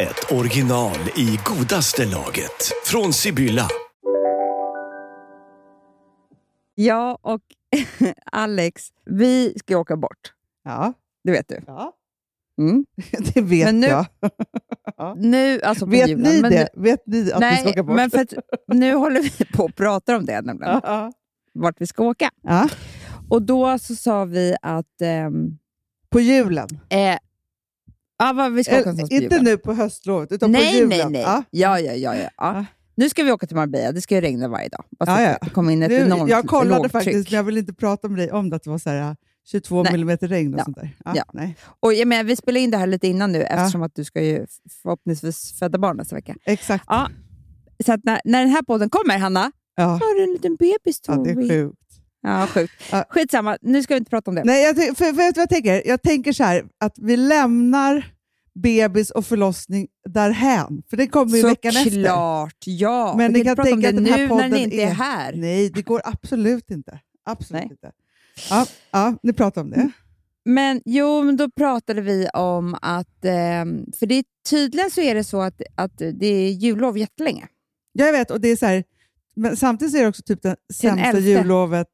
ett original i godaste laget. Från Sibylla. Jag och Alex, vi ska åka bort. Ja. Det vet du. ja. Mm. Det vet Men nu- jag. Nu, alltså på Vet julen. ni men det? Vet ni att vi ska Nej, åka bort? men för att nu håller vi på och pratar om det, nämligen. ja. ja. Vart vi ska åka. Ja. Och då så sa vi att... ehm, På julen. eh, ja, vi ska åka på Eh, inte nu på höstlovet, utan på Nej, julen. nej, nej. Ja. Ja, ja, ja. ja. Ja. Nu ska vi åka till Marbella. Det ska ju regna varje dag. Så Ja. Det kommer in ett Nu, enormt jag kollade lågtryck. faktiskt, men jag vill inte prata med dig om det, att det var så här, 22 Nej. millimeter regn och Ja. sånt där. Ja. Nej. Och jag menar, vi spelar in det här lite innan nu, eftersom att du ska ju förhoppningsvis föda barn nästa vecka. Exakt. Så när, när den här podden kommer, Hanna, Ja. har du en liten bebis, ja, det är sjukt. Ja, sjukt. Ja. Skitsamma, nu ska vi inte prata om det. Nej, jag, för, för vet du vad jag tänker? Jag tänker så här, att vi lämnar bebis och förlossning därhän, för det kommer ju veckan efter. Såklart, ja. Men vi ni kan prata om tänka det att den här nu när ni inte är, är- här. Nej, det går absolut inte. Absolut Nej. inte. Ja, ja, ni pratar om det. Men jo, men då pratade vi om att... ehm, för det är, tydligen så är det så att, att det är jullov jättelänge. Ja, jag vet, och det är så här, men samtidigt är det också typ det sämsta jullovet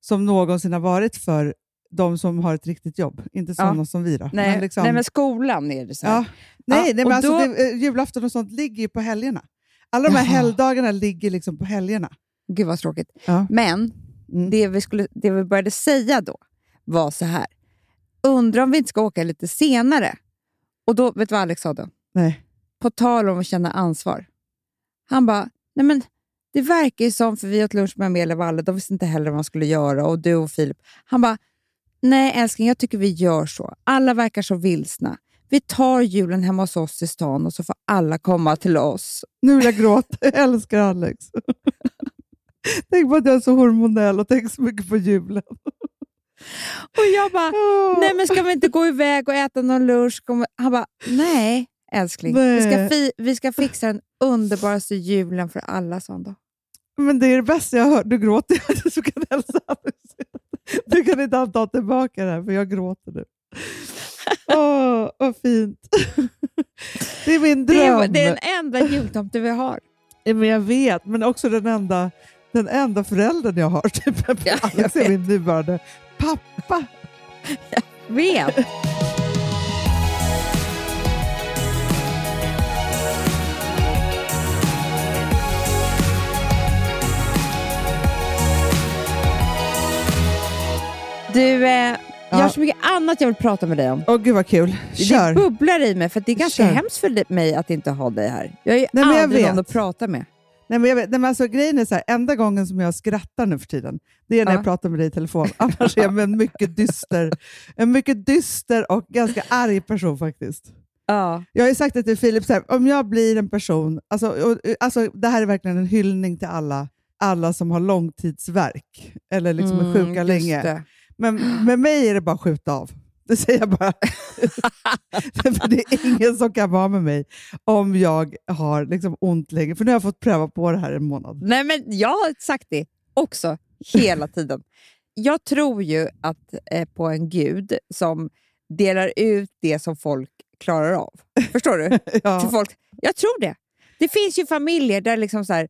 som någonsin har varit för de som har ett riktigt jobb. Inte sådana som vi då. Nej, men liksom, nej, men skolan är det så ja, nej, Ja, nej, men alltså, då- det, eh, julafton och sånt ligger ju på helgerna. Alla de här Jaha. helgdagarna ligger liksom på helgerna. Gud vad tråkigt. Ja. Men Mm. det, vi skulle, det vi började säga då var så här. Undrar om vi inte ska åka lite senare? Och då, vet du vad Alex sa då? Nej. På tal om att känna ansvar. Han bara, nej men det verkar ju som, för vi åt lunch med Amelia Walle, de visste inte heller vad man skulle göra, och du och Filip. Han bara, nej älskling, jag tycker vi gör så. Alla verkar så vilsna. Vi tar julen hemma hos oss i stan och så får alla komma till oss. Nu vill jag gråta. Jag älskar Alex. tänk på att jag är så hormonell och tänker så mycket på julen. Och jag bara, Åh. nej men ska vi inte gå iväg och äta någon lunch? Han bara, nej älskling. Vi, ska Nej. fi- vi ska fixa den underbaraste julen för alla, sa han då. Men det är det bästa jag har hört. Du gråter att du kan hälsa. Du kan inte ta tillbaka det här, för jag gråter nu. Åh, vad fint. Det är min Det dröm. är, det är den enda jultomte vi har. Ja, men jag vet, men också den enda, den enda föräldern jag har. Typ. Ja, jag Alex är min nuvarande pappa. Vet. Du, eh, jag har Ja. så mycket annat jag vill prata med dig om. Åh gud vad kul. Kör. Det bubblar i mig, för det är ganska Kör. hemskt för mig att inte ha dig här. Jag är ju Nej, aldrig någon att prata med. Nej, men jag vet, nej, men alltså, grejen är så här, enda gången som jag skrattar nu för tiden, det är när Ja. jag pratar med dig i telefon. Annars är jag en mycket dyster, en mycket dyster och ganska arg person faktiskt. Ja. Jag har ju sagt det till Filip, så här, om jag blir en person, alltså, och, alltså, det här är verkligen en hyllning till alla, alla som har långtidsverk, eller liksom är sjuka Mm, länge. det. Men med mig är det bara att skjuta av. Det säger jag bara. För det är ingen som kan vara med mig om jag har liksom ont länge. För nu har jag fått pröva på det här en månad. Nej, men jag har sagt det också, hela tiden. Jag tror ju att eh, på en gud som delar ut det som folk klarar av. Förstår du? Till Ja. folk. Jag tror det. Det finns ju familjer där liksom så här,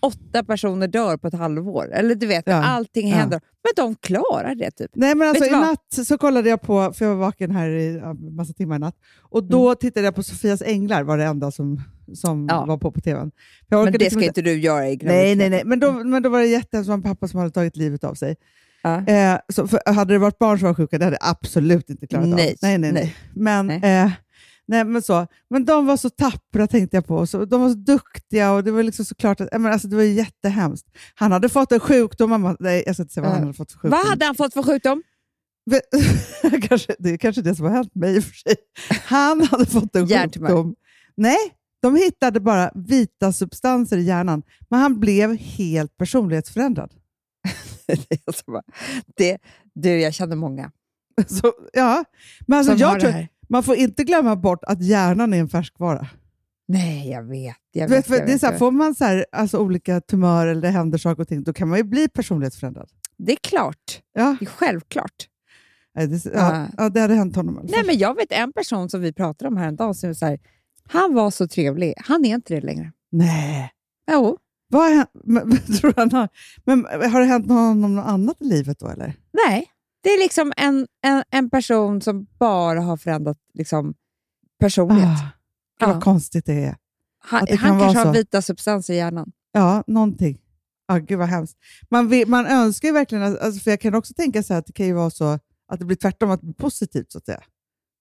åtta personer dör på ett halvår. Eller du vet, Ja. allting Ja. händer. Men de klarar det typ. Nej, men alltså, I natt så kollade jag på, för jag var vaken här i ja, massa timmar i natt, och då Mm. tittade jag på Sofias änglar, var det enda som, som Ja. var på på tvn. Men det ska inte du göra i Nej, nej, nej. Men då, men då var det jättehemskt, det var en pappa som hade tagit livet av sig. Ja. Eh, så hade det varit barn som var sjuka, det hade jag absolut inte klarat Nej, av. Nej, nej, nej. nej. Men, Nej. Eh, nej, men, så. men de var så tappra tänkte jag på. Så, de var så duktiga och det var liksom såklart att, menar, alltså, det var jättehemskt. Han hade fått en sjukdom, mamma, nej, jag ska inte säga vad han hade fått för sjukdom. Vad hade han fått för sjukdom? kanske, det är kanske det som har hänt mig i och för sig. Han hade fått en sjukdom. Nej, De hittade bara vita substanser i hjärnan, men han blev helt personlighetsförändrad. det, är så bara, det, du, jag känner många Så, ja, men alltså, som har jag det tror, här. Man får inte glömma bort att hjärnan är en färskvara. Nej, jag vet. Jag vet, vet, jag det är vet, så här, får man så här, alltså, olika tumörer eller det händer saker och ting, då kan man ju bli personlighetsförändrad. det är klart. Ja, Det är självklart. Nej, det, ja, Ja. ja, det hade hänt honom fall. Nej, men jag vet en person som vi pratade om häromdagen som är så här, han var så trevlig. Han är inte det längre. Nej. Jo. Vad har men, tror han har, men har det hänt honom något annat i livet då? Eller? Nej, det är liksom en, en, en person som bara har förändrat liksom, personlighet. Ah, gud vad Ja. konstigt det är. han det kan han vara kanske har vita substanser i hjärnan. Ja, någonting. Ah, gud vad hemskt. Man, vill, man önskar ju verkligen, att, alltså, för jag kan också tänka så här att det kan ju vara så att det blir tvärtom, att det blir positivt så att säga.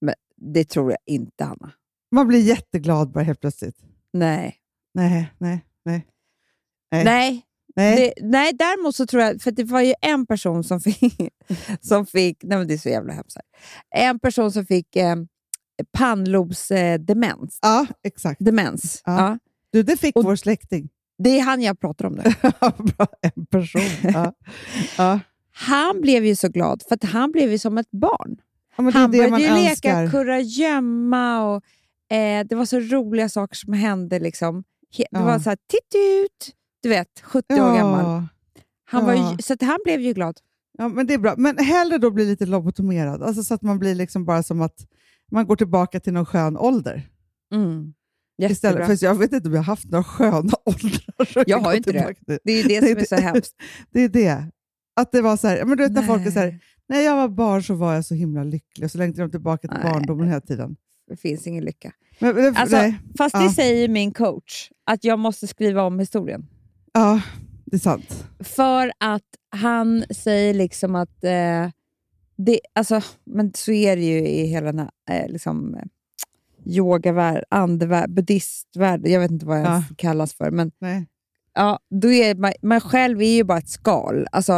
Men det tror jag inte, Hanna. Man blir jätteglad bara helt plötsligt. Nej. Nej, nej, nej. Nej. Nej. Nej. Det, nej, däremot så tror jag, för det var ju en person som fick, som fick nej men det är så jävla hemskt. här. En person som fick eh, pannlobsdemens. Eh. Ja, exakt. demens. Ja. Ja. Du, det fick Och- vår släkting. Det är han jag pratar om nu. En person. Ja. Ja. Han blev ju så glad, för han blev ju som ett barn. Ja, Han det började ju önskar. leka kurragömma och eh, det var så roliga saker som hände. Liksom. Det var så här, titt ut! Du vet, 70 år gammal. Han var ju, så att han blev ju glad. Ja, men det är bra. Men hellre då bli lite lobotomerad, alltså så att man blir liksom bara som att man går tillbaka till någon skön ålder. Mm. Istället, för jag vet inte om jag har haft några sköna åldrar. Jag har gå inte det. till. Det är ju det som är så hemskt. Det är det. Att det var så här, men du vet när folk är så här, när jag var barn så var jag så himla lycklig och så längtar de tillbaka till Nej. barndomen hela tiden. Det finns ingen lycka. Men, men, Alltså. Fast det Ja. säger min coach, att jag måste skriva om historien. Ja, det är sant. För att han säger liksom att, eh, det, alltså, men så är det ju i hela den här eh, liksom, eh, yogavärld, andevärld, buddhistvärld, jag vet inte vad jag Ja. kallas för, men Nej. ja, då är man, man själv är ju bara ett skal. Alltså,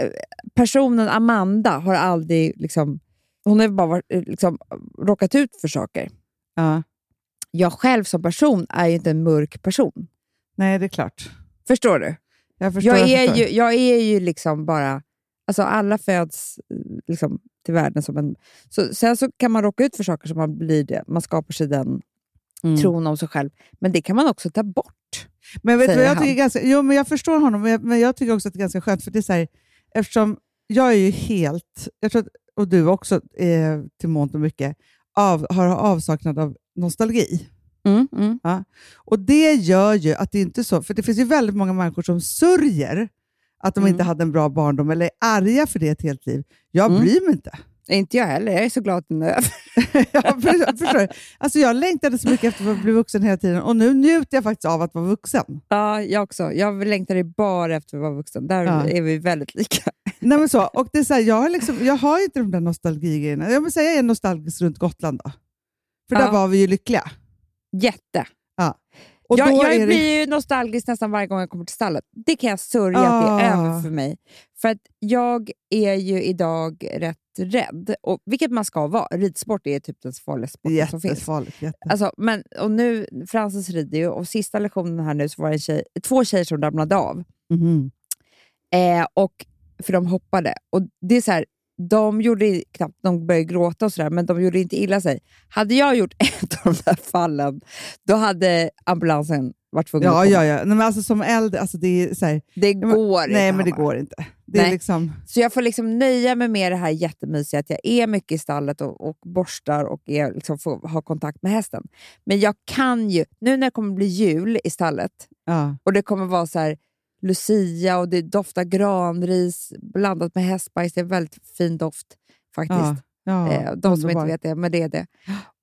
eh, personen Amanda har aldrig liksom, hon har bara varit, eh, liksom, råkat ut för saker. Ja. Jag själv som person är ju inte en mörk person. Nej, det är klart. Förstår du? Jag förstår. Jag jag är, förstår. ju, jag är ju liksom bara... Alltså alla föds eh, liksom till världen som en... Så, sen så kan man råka ut för saker som man blir det. Man skapar sig den Mm. tron om sig själv. Men det kan man också ta bort. Men vet du jag tycker ganska, jo, men jag förstår honom, men jag, men jag tycker också att det är ganska skönt, för det är så här, eftersom jag är ju helt, jag tror att, och du också eh, till mångt och mycket, av, har avsaknad av nostalgi. Och det gör ju att det inte är så, för det finns ju väldigt många människor som sörjer att de Mm. inte hade en bra barndom eller är arga för det ett helt liv. Jag Mm. bryr mig inte. Inte jag heller. Jag är så glad att den är över. jag för- förstår. Alltså jag längtade så mycket efter att bli vuxen hela tiden och nu njuter jag faktiskt av att vara vuxen. Ja, jag också. Jag längtade bara efter att vara vuxen. Där Ja. är vi väldigt lika. Nej, men så. Och det är så här, jag, har liksom, jag har inte de där nostalgigrejerna. Jag vill säga jag är nostalgisk runt Gotland då. För där Ja. var vi ju lyckliga. Jätte. Och jag jag är det, blir ju nostalgisk nästan varje gång jag kommer till stallet. Det kan jag sörja att det är Ah. över för mig. För att jag är ju idag rätt rädd, och, vilket man ska vara. Ridsport är typ den farligaste sporten som finns. Jätte. Alltså, men, och nu, Frances rider ju och sista lektionen här nu så var det tjej, två tjejer som ramlade av. Mhm. Eh, och, för de hoppade. Och det är så här, de gjorde knappt, de började gråta och sådär, men de gjorde inte illa sig. Hade jag gjort ett av de där fallen, då hade ambulansen varit tvungen Ja, att komma. ja, ja. Nej, men alltså, som äldre, alltså, det är så här, Det men- går inte. nej men det går inte. Det är liksom, Så jag får liksom nöja mig med det här jättemysiga, att jag är mycket i stallet och, och borstar och är, liksom får ha kontakt med hästen. Men jag kan ju, nu när det kommer bli jul i stallet ja. och det kommer vara så här Lucia och det doftar granris blandat med hästbajs. Det är en väldigt fin doft faktiskt. Ja, ja, eh, de som inte underbar. vet det, men det är det.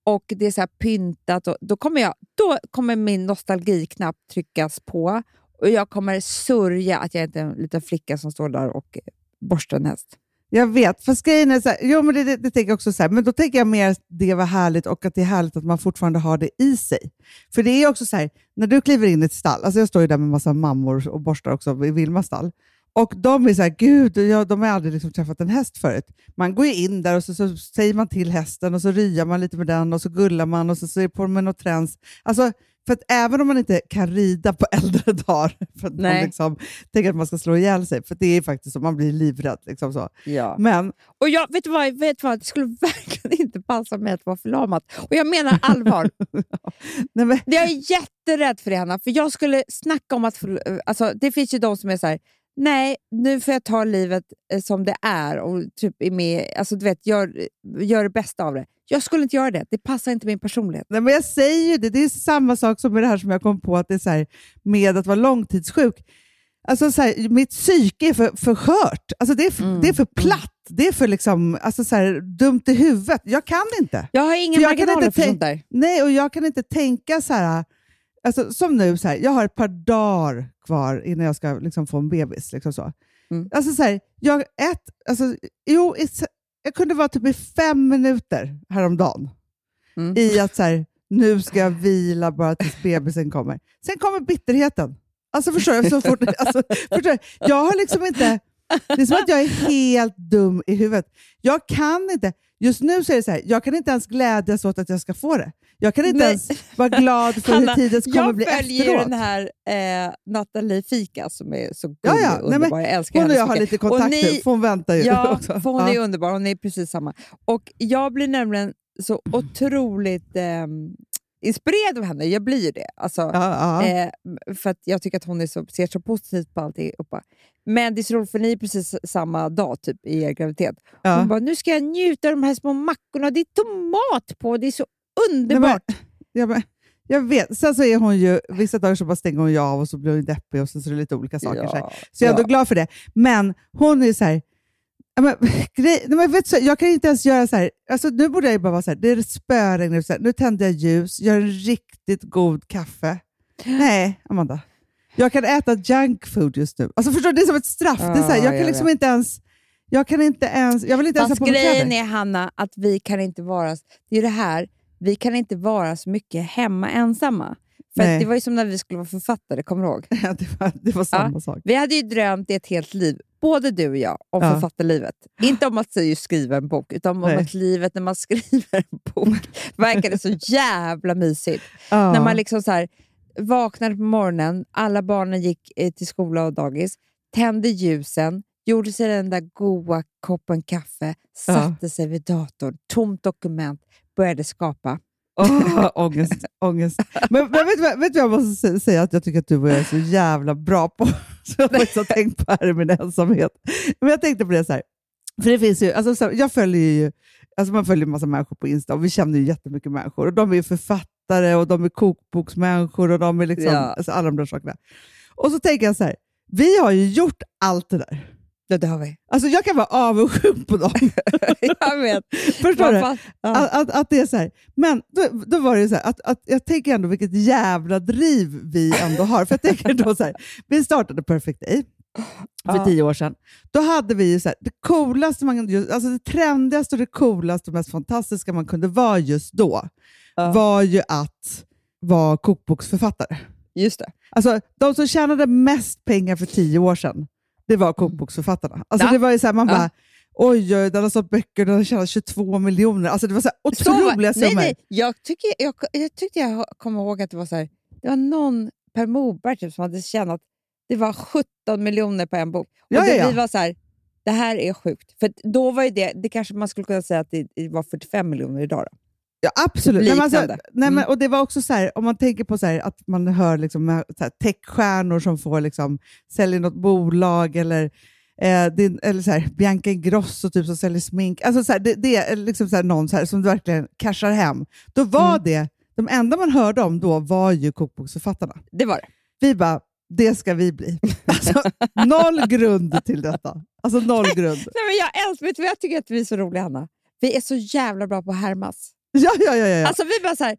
Och det är så här pyntat. Och då, kommer jag, då kommer min nostalgiknapp tryckas på och jag kommer sörja att jag inte är en liten flicka som står där och borstar en häst. Jag vet, fast grejen är så här, jo, men det, det, det tänker jag också så här, men då tänker jag mer att det var härligt och att det är härligt att man fortfarande har det i sig. För det är också så här, när du kliver in i ett stall, alltså jag står ju där med massa mammor och borstar också i Vilmas stall, Och de är så här, gud, jag, de har aldrig liksom träffat en häst förut. Man går ju in där och så, så säger man till hästen och så ryar man lite med den och så gullar man och så, så är det på med något träns. Alltså, för att även om man inte kan rida på äldre dagar, för att man Nej. liksom tänker att man ska slå ihjäl sig, för det är faktiskt så, man blir livrädd. Liksom så. Ja. Men Och jag, vet, du vad, vet du vad, det skulle verkligen inte passa mig att vara förlamad. Och jag menar allvar. nej, men, jag är jätterädd för det, Hanna. För jag skulle snacka om att... Alltså, det finns ju de som är så här, nej, nu får jag ta livet eh, som det är och typ är med, alltså, du vet, gör, gör det bästa av det. Jag skulle inte göra det. Det passar inte min personlighet. Nej, men jag säger ju det, det är samma sak som med det här som jag kom på, att det är så här, med att vara långtidssjuk. Alltså så här, mitt psyke är för, för skört. Alltså det, är för, Mm. det är för platt. Det är för liksom, alltså så här, dumt i huvudet. Jag kan inte. Jag har inga För marginaler för tänk- sånt där. Nej, och jag kan inte tänka så här... Alltså, som nu, så här, jag har ett par dagar kvar innan jag ska liksom, få en bebis. Liksom så. Mm. Alltså, så här, jag, ett, alltså, jo, jag kunde vara typ i fem minuter häromdagen Mm. i att så här, nu ska jag vila bara tills bebisen kommer. Sen kommer bitterheten. Alltså förstår du? Så fort, alltså, förstår du? Jag har liksom inte... Det är som att jag är helt dum i huvudet. Jag kan inte... Just nu så är det så här, jag kan inte ens glädjas åt att jag ska få det. Jag kan inte Nej. ens vara glad för Hanna, hur tiden kommer jag bli följer ju efteråt. den här eh, Nathalie Fika som är så gullig Ja, ja. och Nej, underbar. jag älskar Hon och henne jag har lite kontakt Och nu, ni- för hon väntar ju Ja, också. för hon ja. är underbar. Hon är precis samma. Och jag blir nämligen så otroligt eh, inspirerad av henne. Jag blir ju det. Alltså, Ja, eh, för att jag tycker att hon är så, ser så positivt på alltihopa. Men det är så roligt, för ni är precis samma dag typ, i er graviditet. Hon bara, nu ska jag njuta av de här små mackorna. Det är tomat på, det är så Nej, underbart. men, ja, men, jag vet. Sen så är hon ju, vissa dagar så bara stänger hon ju av och så blir hon deppig och sen så är det lite olika saker. Så, här. så jag är ändå ja. glad för det. Men hon är så här, ja, men, grej, nej, men vet du, jag kan inte ens göra så här, alltså, nu borde jag ju bara vara så här, det är spöregn nu, nu tänder jag ljus, gör en riktigt god kaffe. Nej, Amanda. Jag kan äta junk food just nu. Alltså förstår du, det är som ett straff. det är så här, Ja, jag kan liksom vet. inte ens, jag kan inte ens, jag vill inte ens ha på mig grejen är, Hanna, att vi kan inte vara... Det är det här, vi kan inte vara så mycket hemma ensamma. För det var ju som när vi skulle vara författare, kommer du ihåg? Ja, det, var, det var samma sak. Vi hade ju drömt i ett helt liv, både du och jag, om Ja. författarlivet. Inte om att just skriva en bok, utan om Nej. att livet när man skriver en bok verkade så jävla mysigt. Ja. När man liksom så här, vaknade på morgonen, alla barnen gick eh, till skola och dagis, tände ljusen, gjorde sig den där goa koppen kaffe, Ja. satte sig vid datorn, tomt dokument, började skapa. Åh, ångest, ångest. Men, men vet, vet du vad jag måste sä- säga att jag tycker att du och jag är så jävla bra på? Så jag faktiskt har tänkt på här i min ensamhet. Men jag tänkte på det så här. För det finns ju, alltså, jag följer ju, alltså man följer en massa människor på Insta och vi känner ju jättemycket människor. Och de är författare och de är kokboksmänniskor och de är liksom, Ja. alltså, alla de där sakerna. Och så tänker jag så här, vi har ju gjort allt det där. Ja, det har vi. Alltså jag kan vara avundsjuk på dem. jag vet. Förstår du? Ja. Att, att, att det är så här. Men då, då var det så här, att, att jag tänker ändå vilket jävla driv vi ändå har. För jag tänker då så här, vi startade Perfect Day för Ja. tio år sedan. Då hade vi ju så här, det coolaste, man, alltså det trendigaste, och det coolaste och mest fantastiska man kunde vara just då Ja. var ju att vara kokboksförfattare. Just det. Alltså, de som tjänade mest pengar för tio år sedan, det var kokboksförfattarna. Alltså, Ja. det var ju så här, man Ja. bara, oj, oj, den har sålt böcker, den har tjänat 22 miljoner. Alltså, det var så här Så otroliga nej, summor. nej. Jag, tycker, jag, jag tyckte jag kommer ihåg att det var så här, det var någon, Per Morberg typ, som hade tjänat det var 17 miljoner på en bok. Och Ja, det, ja. Vi var så här, det här är sjukt. För då var det, det kanske man skulle kunna säga att det, det var 45 miljoner idag. Då. Ja, absolut. Nej, men alltså, nej, men, Mm. och det var också så här, om man tänker på så här, att man hör liksom, med så här, techstjärnor som får liksom, säljer något bolag eller, eh, det, eller så här, Bianca Ingrosso typ, som säljer smink. Alltså, så här, det, det är liksom så här, någon så som verkligen cashar hem. Då var Mm. det, de enda man hörde om då var ju kokboksförfattarna. Det var det. Vi bara, det ska vi bli. Alltså, noll grund till detta. Alltså noll grund. Nej, men jag älskar, vet du vad jag tycker att vi är så roliga, Hanna? Vi är så jävla bra på att härmas. Ja, ja, ja. ja. Alltså vi bara så här,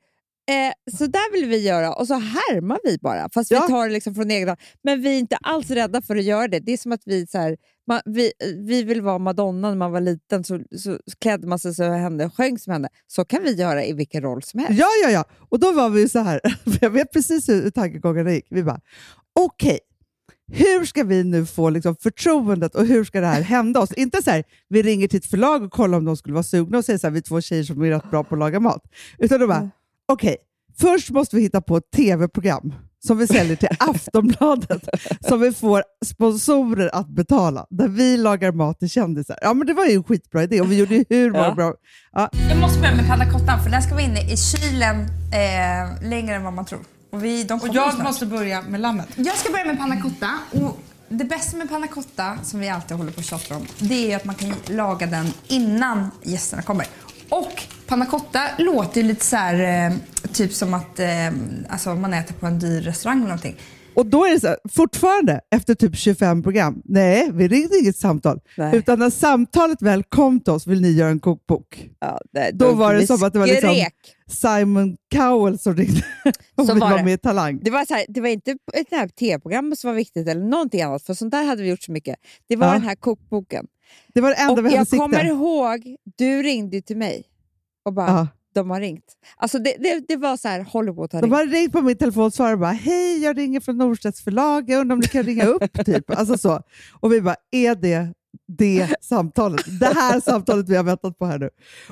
eh, så där vill vi göra och så härmar vi bara. Fast Ja. vi tar det liksom från egna. Men vi är inte alls rädda för att göra det. Det är som att vi så här, man, vi, vi vill vara Madonna när man var liten, så, så klädde man sig så hände och sjöng som henne. Så kan vi göra i vilken roll som helst. Ja, ja, ja. Och då var vi så här, jag vet precis hur tankegångarna gick. Vi bara, okej, hur ska vi nu få liksom, förtroendet och hur ska det här hända oss? Inte så här, vi ringer till ett förlag och kollar om de skulle vara sugna och säger så här, vi är två tjejer som är rätt bra på att laga mat. Utan de bara, Mm. okej, först måste vi hitta på ett tv-program som vi säljer till Aftonbladet, som vi får sponsorer att betala, där vi lagar mat till kändisar. Ja, men det var ju en skitbra idé och vi gjorde ju hur många Ja. bra... Ja, Jag måste börja med panna cottan för den ska vara inne i kylen eh, längre än vad man tror. Och, vi, de Och jag måste börja med lammet. jag ska börja med panna cotta. Och det bästa med panna cotta, som vi alltid håller på och tjatar om, det är att man kan laga den innan gästerna kommer. Och panna cotta låter ju lite så här, eh, typ som att eh, alltså man äter på en dyr restaurang eller någonting. Och då är det så här, fortfarande efter typ 25 program, nej, vi ringde inget samtal. Nej. Utan när samtalet väl kom till oss, vill ni göra en kokbok? Ja, det, Då var det som att det var liksom. Simon Cowell som ringde och Så vi var var det. med i Talang. Det var, så här, det var inte ett tv-program som var viktigt eller någonting annat, för sånt där hade vi gjort så mycket. Det var Ja. den här kokboken. Det var det enda och vi hade jag sikte. kommer ihåg, du ringde till mig och bara, Ja. De har ringt. Alltså det, det, det var så här, Hollywood har De ringt. har ringt på min telefon och bara hej, jag ringer från Norstedts förlag, jag undrar om ni kan ringa upp. typ. Alltså så. Och vi bara, är det det samtalet? Det här samtalet vi har väntat på här nu.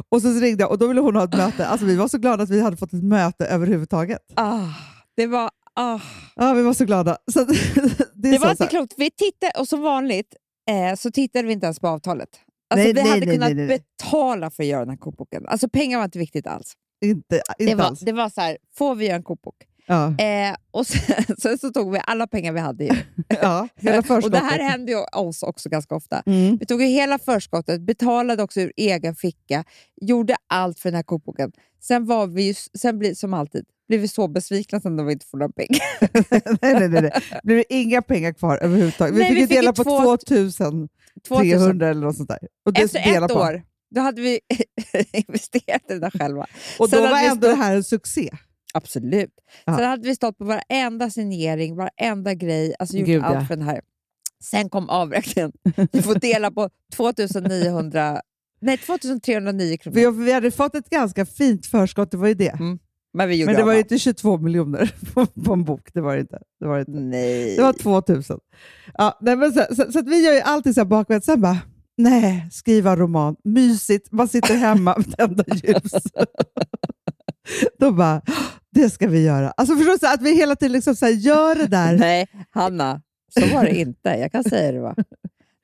Och så ringde jag och då ville hon ha ett möte. Alltså vi var så glada att vi hade fått ett möte överhuvudtaget. Ah, det var, ah. Ja, vi var så glada. Så, det det så, var så inte klokt. Vi tittade, och som vanligt eh, så tittade vi inte ens på avtalet. Alltså, Nej, vi nej, hade nej, kunnat betala för att göra den här kokboken. Alltså pengar var inte viktigt alls. Inte, inte Det var, alls. det var så här, får vi göra en kokbok? Ja, Eh, och sen, sen så tog vi alla pengar vi hade. Ja, hela och förskottet. det här hände ju oss också ganska ofta. Mm. Vi tog ju hela förskottet, betalade också ur egen ficka, gjorde allt för den här kokboken. Sen var vi ju, sen bli, som alltid, blev vi så besvikna sen när vi inte får några pengar. nej, nej, nej. Det blev inga pengar kvar överhuvudtaget. Vi Nej, fick vi ju dela på två- 2300 2000. eller något sånt där. Och det Efter ett på. år, då hade vi investerat i det där själva. Och Sen då var ändå det stått- här en succé. Absolut. Ja. Sen hade vi stått på varenda signering, varenda grej, alltså gjort Gud, allt ja. för den här. Sen kom avräkningen. Vi får dela på 2900, nej 2309 kronor. Vi, vi hade fått ett ganska fint förskott, det var ju det. Mm, Men vi gjorde Men det var ju inte 22 miljoner på, på en bok. Det var det inte. Det var, inte. Nej. Det var 2000. Ja, nej, men så, så, så vi gör ju alltid så här bakvänt. Sen bara, nej, skriva roman, mysigt, man sitter hemma med tända ljus. Då bara, det ska vi göra. Alltså förstår du, att vi hela tiden liksom så här, gör det där. Nej, Hanna, så var det inte. Jag kan säga det. Va?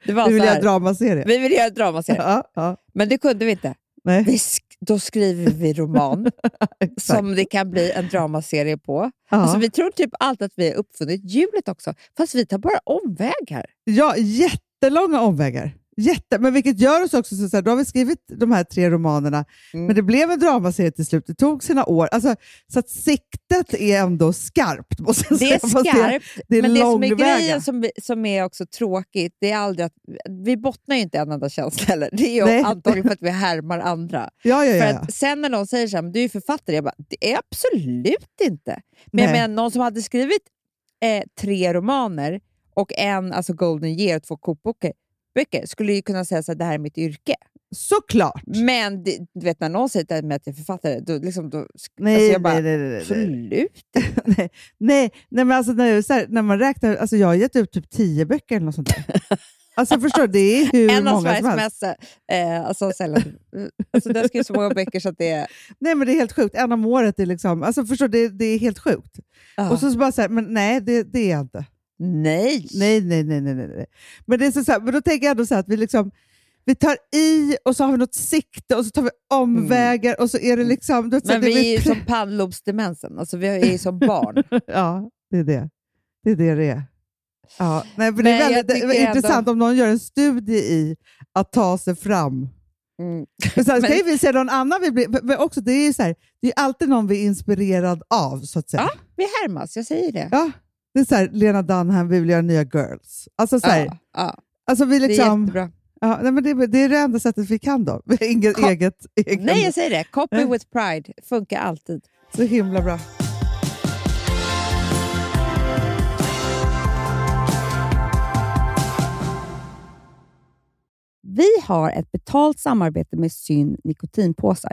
det var Vi vill göra här, dramaserie. vi ville göra en dramaserie, Ja, ja, men det kunde vi inte. nej, Vi då skriver vi roman som det kan bli en dramaserie på. ja. Alltså, vi tror typ alltid att vi har uppfunnit hjulet också, fast vi tar bara omväg här. ja, jättelånga omvägar. Jätte, men vilket gör oss också så så här, då har vi skrivit de här tre romanerna, Mm. men det blev en dramaserie till slut. Det tog sina år. Alltså, så att siktet är ändå skarpt, måste jag Det säga. är Fast skarpt, det är men det som är grejen som, som är också tråkigt, det är aldrig att vi bottnar ju inte en enda känsla heller. Det är ju antagligen för att vi härmar andra. Ja, ja, ja. För ja. att sen när någon säger så här, "Men du är ju författare, jag bara, det är absolut inte. Men jag Nej. menar, någon som hade skrivit eh, tre romaner och en alltså Golden Year och två kokböcker böcker, skulle ju kunna säga att det här är mitt yrke. Såklart. Men det, du vet, när någon säger till mig att jag är författare, då, liksom, då Nej, alltså jag bara, nej, nej, nej, nej. absolut. nej, nej, nej, men alltså, när, här, när man räknar, alltså jag har gett ut typ tio böcker eller något sånt där. Alltså förstår det är hur En av många som Sveriges helst. mest... Eh, alltså, sällan, alltså, skrivits så många böcker så att det är... Nej men det är helt sjukt, en om året är liksom, alltså förstår det, det är helt sjukt. Ah, Och så, så bara så här, men nej det, det är jag inte. Nej! Nej, nej, nej, nej, nej. Men, det är så, så här, men då tänker jag ändå så här att vi liksom, vi tar i och så har vi något sikte och så tar vi omvägar och så är det liksom... Du vet, Men det vi är ju som pannlobsdemensen, alltså, vi är ju som barn. Ja, det är det. Det är det det är. Ja, nej, för det Men är väldigt intressant ändå- om någon gör en studie i att ta sig fram. Mm. Men sen Men- vi se någon annan vi blir, men också, det är ju så här, det är alltid någon vi är inspirerad av, så att säga. Ja, vi härmas, jag säger det. Ja, det är så här, Lena Dunham, vi vill göra nya girls. Alltså, så här, Ja, ja, alltså vi det är liksom, jättebra. ja, nej, men det, det är det enda sättet vi kan då. Inget Kom- eget, egen, Nej, jag säger det. Copy Nej. with pride funkar alltid. så himla bra. Vi har ett betalt samarbete med Syn nikotinpåsar.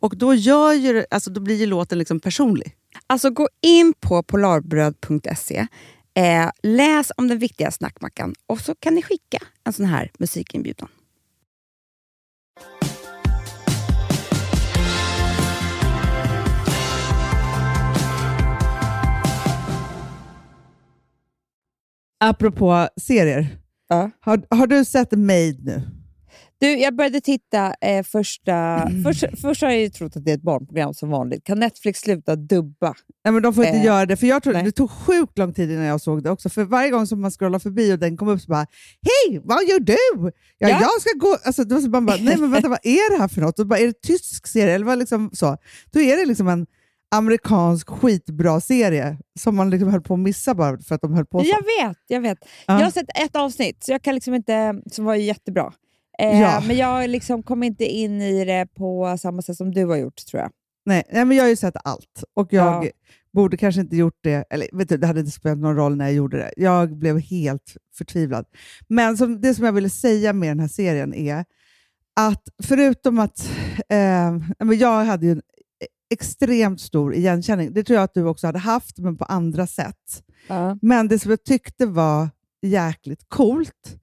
Och då, gör ju, alltså, då blir ju låten liksom personlig. Alltså gå in på polarbröd.se, eh, läs om den viktiga snackmackan och så kan ni skicka en sån här musikinbjudan. Apropå serier. Ja. Har, har du sett Made nu? Du, jag började titta eh, första... Först, först har jag ju trott att det är ett barnprogram som vanligt. Kan Netflix sluta dubba? Nej, men de får inte Eh, göra det, för jag tror, nej. det tog sjukt lång tid innan jag såg det också. För varje gång som man scrollar förbi och den kom upp så bara Hej, vad gör du? Ja, Ja. Jag ska gå... Alltså, då så man bara, nej men vänta, vad är det här för något? Och bara, är det tysk serie? Eller vad liksom så? Då är det liksom en amerikansk skitbra serie som man liksom höll på att missa bara för att de höll på så. Jag vet, jag vet. Ja. Jag har sett ett avsnitt så jag kan liksom inte, som var jättebra. Eh, Ja. Men jag liksom kom inte in i det på samma sätt som du har gjort, tror jag. Nej, nej, men jag har ju sett allt och jag Ja. borde kanske inte gjort det. Eller vet du, det hade inte spelat någon roll när jag gjorde det. Jag blev helt förtvivlad. Men som, det som jag ville säga med den här serien är att förutom att eh, jag hade ju en extremt stor igenkänning. Det tror jag att du också hade haft, men på andra sätt. Ja. Men det som jag tyckte var jäkligt coolt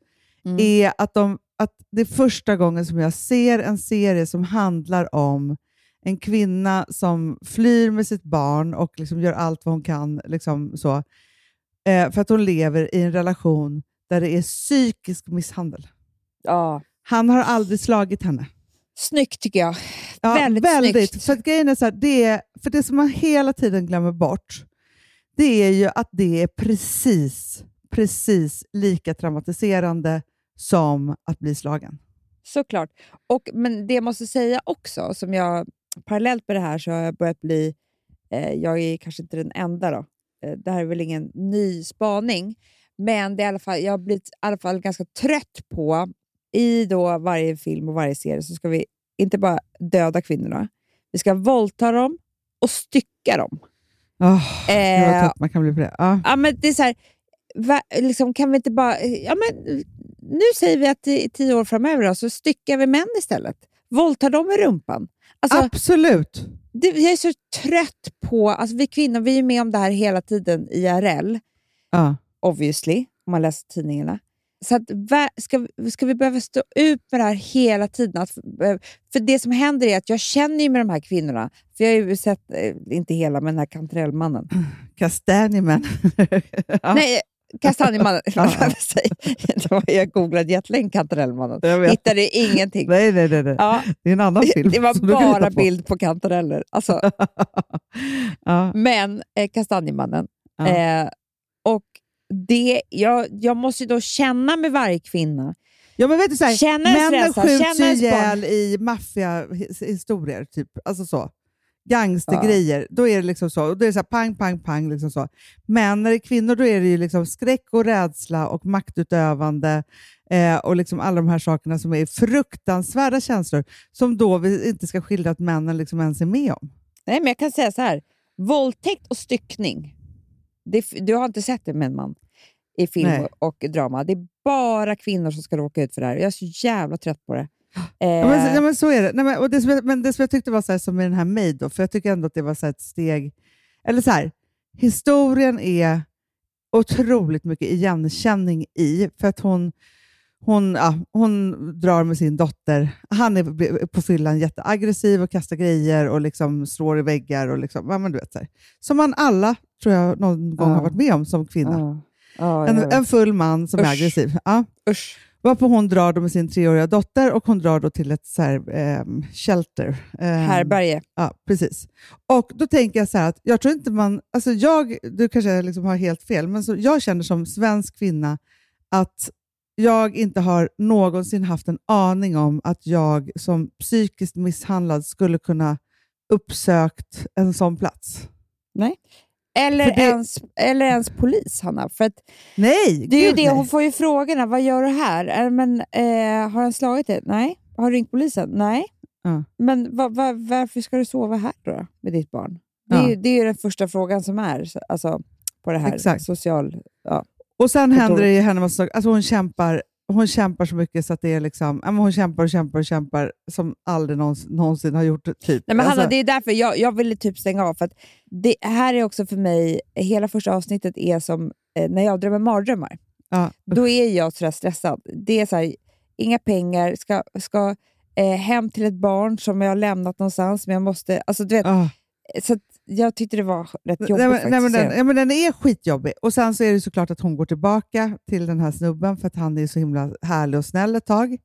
Mm. är att, de, att det är första gången som jag ser en serie som handlar om en kvinna som flyr med sitt barn och liksom gör allt vad hon kan liksom så, eh, för att hon lever i en relation där det är psykisk misshandel. ja. Han har aldrig slagit henne. Snyggt tycker jag. Ja, Väldigt snyggt. För grejen är så här, det, är, för det som man hela tiden glömmer bort, det är ju att det är precis, precis lika traumatiserande som att bli slagen. Såklart. Och, men det jag måste säga också, som jag parallellt med det här så har jag börjat bli, eh, jag är kanske inte den enda då, eh, det här är väl ingen ny spaning, men det är i alla fall, jag har blivit i alla fall ganska trött på, i då varje film och varje serie så ska vi inte bara döda kvinnorna, vi ska våldta dem och stycka dem. Oh, Eh, trött man kan bli på det. Ja. Ja, men det är så här, va, liksom, kan vi inte bara... Ja, men, nu säger vi att i tio år framöver då, så styckar vi män istället. Våldtar dem i rumpan. Alltså, Absolut. det, jag är så trött på... Alltså, vi kvinnor vi är med om det här hela tiden IRL, Ja. obviously, om man läser tidningarna. Så att, ska, ska vi behöva stå ut med det här hela tiden? Att, eh, för det som händer är att jag känner ju med de här kvinnorna. För jag har ju sett, eh, inte hela, men den här kantarellmannen. Kastanjemän. ja. Nej, kastanjemannen. Jag googlade jättelänge kantarellmannen. Hittade ingenting. Nej, nej, nej. nej. Ja, Det är en annan film. det var bara bild på kantareller. Alltså, ja. men eh, kastanjemannen. Ja. Eh, och det, jag, jag måste ju då känna med varje kvinna. Ja, men vet du, så här, männen rädsla, skjuts ihjäl i maffiahistorier, typ. Alltså så. Gangstergrejer. Då är det liksom så. Och då är det så här, pang, pang, pang. Liksom så. Men när det är kvinnor då är det ju liksom skräck och rädsla och maktutövande eh, och liksom alla de här sakerna som är fruktansvärda känslor som då vi inte ska skildra att männen liksom ens är med om. Nej, men jag kan säga så här. Våldtäkt och styckning. Det, du har inte sett det med en man i film Nej. och drama. Det är bara kvinnor som ska råka ut för det här. Jag är så jävla trött på det. Eh, Ja, men, ja, men så är det. Nej, men, och det som jag, men det som jag tyckte var så här, som med den här Made, då, för jag tycker ändå att det var så ett steg... Eller så här, historien är otroligt mycket igenkänning i, för att hon, hon, ja, hon drar med sin dotter. Han är på fyllan jätteaggressiv och kastar grejer och liksom slår i väggar. Och liksom, ja, men du vet, så här. Som man alla, tror jag, någon gång har varit med om som kvinna. En, en full man som är Usch. aggressiv. Ja. Usch. Varpå hon drar då med sin treåriga dotter och hon drar då till ett så här, ehm, shelter. Ehm, Härberge. Ja, precis. Och då tänker jag så här att jag tror inte man... Alltså jag, du kanske liksom har helt fel, men så jag känner som svensk kvinna att jag inte har någonsin haft en aning om att jag som psykiskt misshandlad skulle kunna uppsökt en sån plats. Eller, det- ens, eller ens polis, Hanna. För att Nej! det är ju det, nej. hon får ju frågorna. Vad gör du här? Är, men, eh, har han slagit dig? Nej. Har du ringt polisen? Nej. Ja. Men va, va, varför ska du sova här då med ditt barn? Det är, Ja. ju, det är ju den första frågan som är så- alltså, på det här. Exakt. Social, ja. Och sen händer det ju henne massa saker. Alltså hon kämpar, hon kämpar så mycket så att det är liksom, hon kämpar och kämpar och kämpar som aldrig någonsin, någonsin har gjort. Typ. Nej, men Hanna, Alltså, det är därför jag, jag ville typ stänga av. För att det här är också för mig, hela första avsnittet är som eh, när jag drömmer mardrömmar. ja. Då är jag sådär stressad. Det är så här, inga pengar, ska, ska eh, hem till ett barn som jag har lämnat någonstans, men jag måste... Alltså, du vet, Ah. så jag tyckte det var rätt jobbigt Nej, men, faktiskt. nej, men den, ja, men den är skitjobbig. Och sen så är det såklart att hon går tillbaka till den här snubben för att han är så himla härlig och snäll ett tag.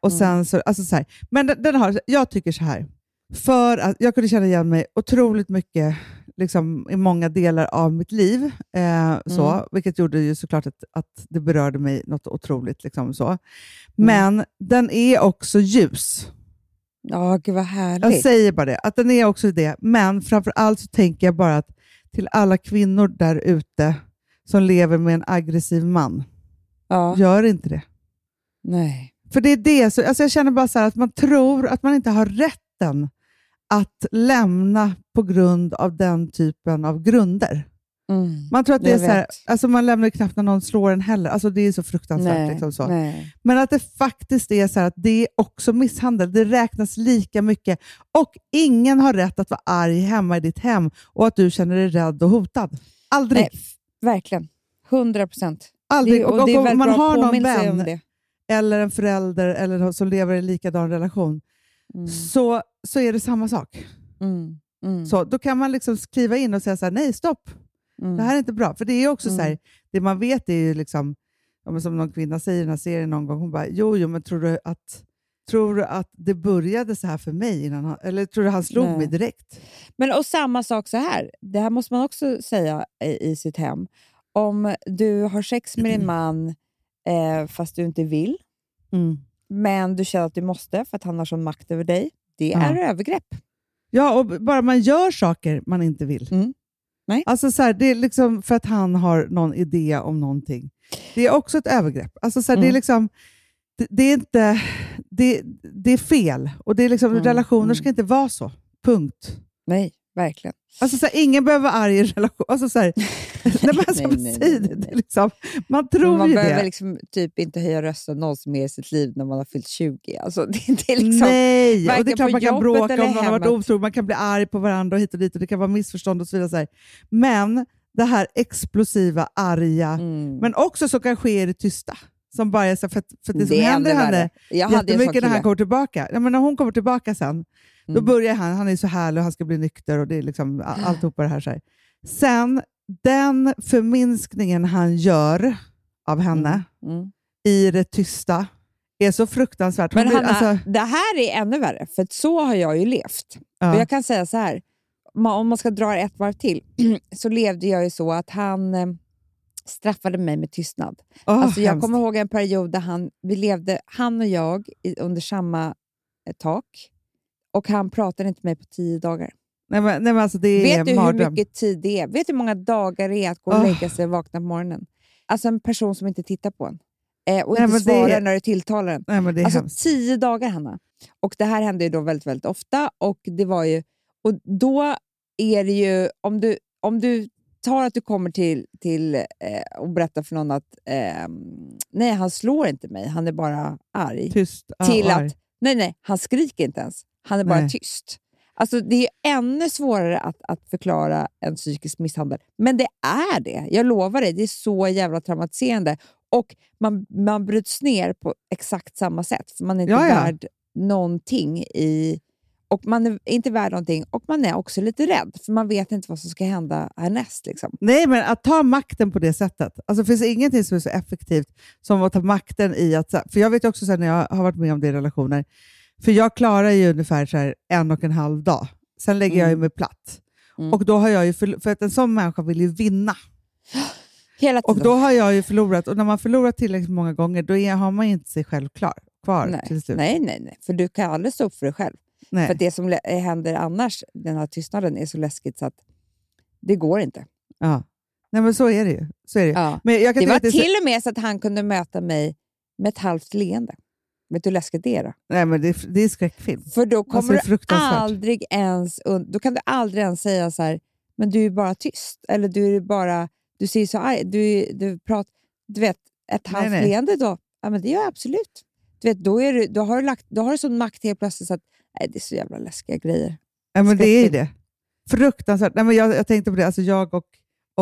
Och sen så, alltså så här. Men den, den har, jag tycker så här, för att jag kunde känna igen mig otroligt mycket liksom, i många delar av mitt liv, eh, så, vilket gjorde ju såklart att, att det berörde mig något otroligt. Liksom, så. Men den är också ljus. Ja, gud vad härligt. Jag säger bara det, att den är också det. Men framför allt så tänker jag bara att till alla kvinnor där ute som lever med en aggressiv man, ja. gör inte det. Nej. För det är det, så, alltså jag känner bara så här att man tror att man inte har rätten att lämna på grund av den typen av grunder. Mm. Man tror att det är så här, alltså man lämnar knappt när någon slår en heller. Alltså det är så fruktansvärt. Nej, Liksom så. nej. Men att det faktiskt är så här att det är också misshandel. Det räknas lika mycket. Och ingen har rätt att vara arg hemma i ditt hem och att du känner dig rädd och hotad. Aldrig. Nej, verkligen. 100 procent. Aldrig. Och, och, det är om man har någon vän eller en förälder eller som lever i en likadan relation Mm. så, så är det samma sak. Mm. Mm. Så, då kan man liksom skriva in och säga så här, nej stopp, Mm. det här är inte bra. För det är också så här, Mm. det man vet är ju liksom, som någon kvinna säger i den här serien någon gång, hon bara, jo, jo, men tror du att, tror du att det började så här för mig? Innan han, eller tror du han slog Nej. mig direkt? Men och samma sak så här, det här måste man också säga i, i sitt hem. Om du har sex med din man eh, fast du inte vill, Mm. men du känner att du måste för att han har sån makt över dig, det Ja. är övergrepp. Ja, och bara man gör saker man inte vill. Mm. Nej. Alltså så här, det är liksom för att han har någon idé om någonting. Det är också ett övergrepp. Alltså så här, det, är Mm. liksom, det, det är inte... Det, det är fel. Och det är liksom, Mm, Relationer mm. ska inte vara så. Punkt. Nej, verkligen. Alltså så här, ingen behöver vara arg i en relation. Alltså så här, nej, men alltså, Nej, nej, säg nej, det. nej. Det liksom, man Men tror man ju behöver det. liksom typ inte höja rösten någonsin mer i sitt liv när man har fyllt 20. Alltså, det, det är liksom, Nej, och det är klart man kan bråka om någon har varit otrogen, man kan bli arg på varandra och hit och dit och det kan vara missförstånd och så vidare. Så här. Men det här explosiva, arga, Mm. men också så kan ske i det tysta. Som bara är så, för, för det, som är händer henne. Jag hade jättemycket när han kommer tillbaka. Ja, men när hon kommer tillbaka sen, då Mm. börjar han, han är så härlig och han ska bli nykter och det är liksom alltihopa det här. Så här. Sen, den förminskningen han gör av henne Mm. i det tysta är så fruktansvärt. Men blir- Hanna, alltså, det här är ännu värre, för så har jag ju levt. ja. Och jag kan säga så här, om man ska dra ett varv till, så levde jag ju så att han eh, straffade mig med tystnad. Åh, alltså jag hemskt. kommer ihåg en period där han, vi levde, han och jag i, under samma eh, tak och han pratade inte med mig på tio dagar. Nej, men, nej, men alltså det Vet du hur mardröm. mycket tid det är? Vet du hur många dagar det är att gå och Åh. lägga sig och vakna på morgonen? Alltså en person som inte tittar på en eh, och Nej, inte svarar är- när du tilltalar den. Nej, men det är Alltså hemskt. tio dagar, Hanna. Och det här hände ju då väldigt, väldigt ofta. Och det var ju... Och då är det ju... Om du, om du tar att du kommer till, till eh, och berättar för någon att eh, nej, han slår inte mig, han är bara arg. Tyst. ja, till och att arg. nej, nej, han skriker inte ens. Han är bara Nej. tyst. Alltså, det är ännu svårare att, att förklara en psykisk misshandel. Men det är det. Jag lovar dig, det är så jävla traumatiserande. Och man, man bryts ner på exakt samma sätt, för man är inte Ja, ja. värd någonting. i... Och man är inte värd någonting och man är också lite rädd, för man vet inte vad som ska hända härnäst. Liksom. Nej, men att ta makten på det sättet. Alltså, det finns ingenting som är så effektivt som att ta makten i att... För jag vet också så här, när jag har varit med om det i relationer, för jag klarar ju ungefär så en och en halv dag. Sen lägger jag Mm. mig platt. Mm. Och då har jag ju förl- för att en sån människa vill ju vinna. Hela Och tiden. då har jag ju förlorat. Och när man förlorar tillräckligt många gånger, då är, har man ju inte sig själv klar, kvar nej, till slut. nej, nej, nej, för du kan aldrig stå upp för dig själv. Nej. För det som lä- händer annars, den här tystnaden, är så läskigt så att det går inte. Ja. Nej, men så är det ju. Så är det. Ja. Men jag kan Det var det är så- till och med så att han kunde möta mig med ett halvt leende. Vet du hur läskigt det är då? Nej, men det, är, det är skräckfilm. För då Alltså, kommer är du aldrig ens... Då kan du aldrig ens säga så här, men du är bara tyst. Eller du är bara... Du ser så arg du, du pratar... Du vet, ett halvt leende då? Ja, men det gör jag absolut. Du vet, då, är du, då har du lagt, då har du sån makt helt plötsligt så att nej, det är så jävla läskiga grejer. Ja, men det är ju det. Fruktansvärt. Nej, men jag, jag tänkte på det, alltså jag och,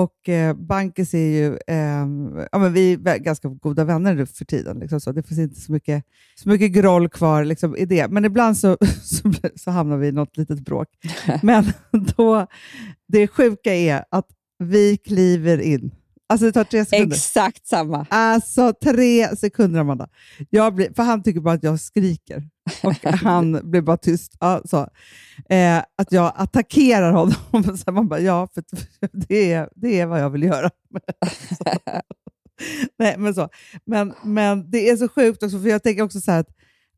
och eh, Bankis är ju ehm, ja, men vi är ganska goda vänner nu för tiden. Liksom, så det finns inte så mycket, så mycket groll kvar liksom, i det. Men ibland så, så, så hamnar vi i något litet bråk. Men då, det sjuka är att vi kliver in Alltså det tar tre sekunder. Exakt samma. Alltså tre sekunder, Amanda. Jag blir, för han tycker bara att jag skriker. Och han blir bara tyst. Ja, så. Eh, att jag attackerar honom. Så man bara, ja, för det är, det är vad jag vill göra. Nej, men, så. Men, men det är så sjukt också, för jag tänker också så att,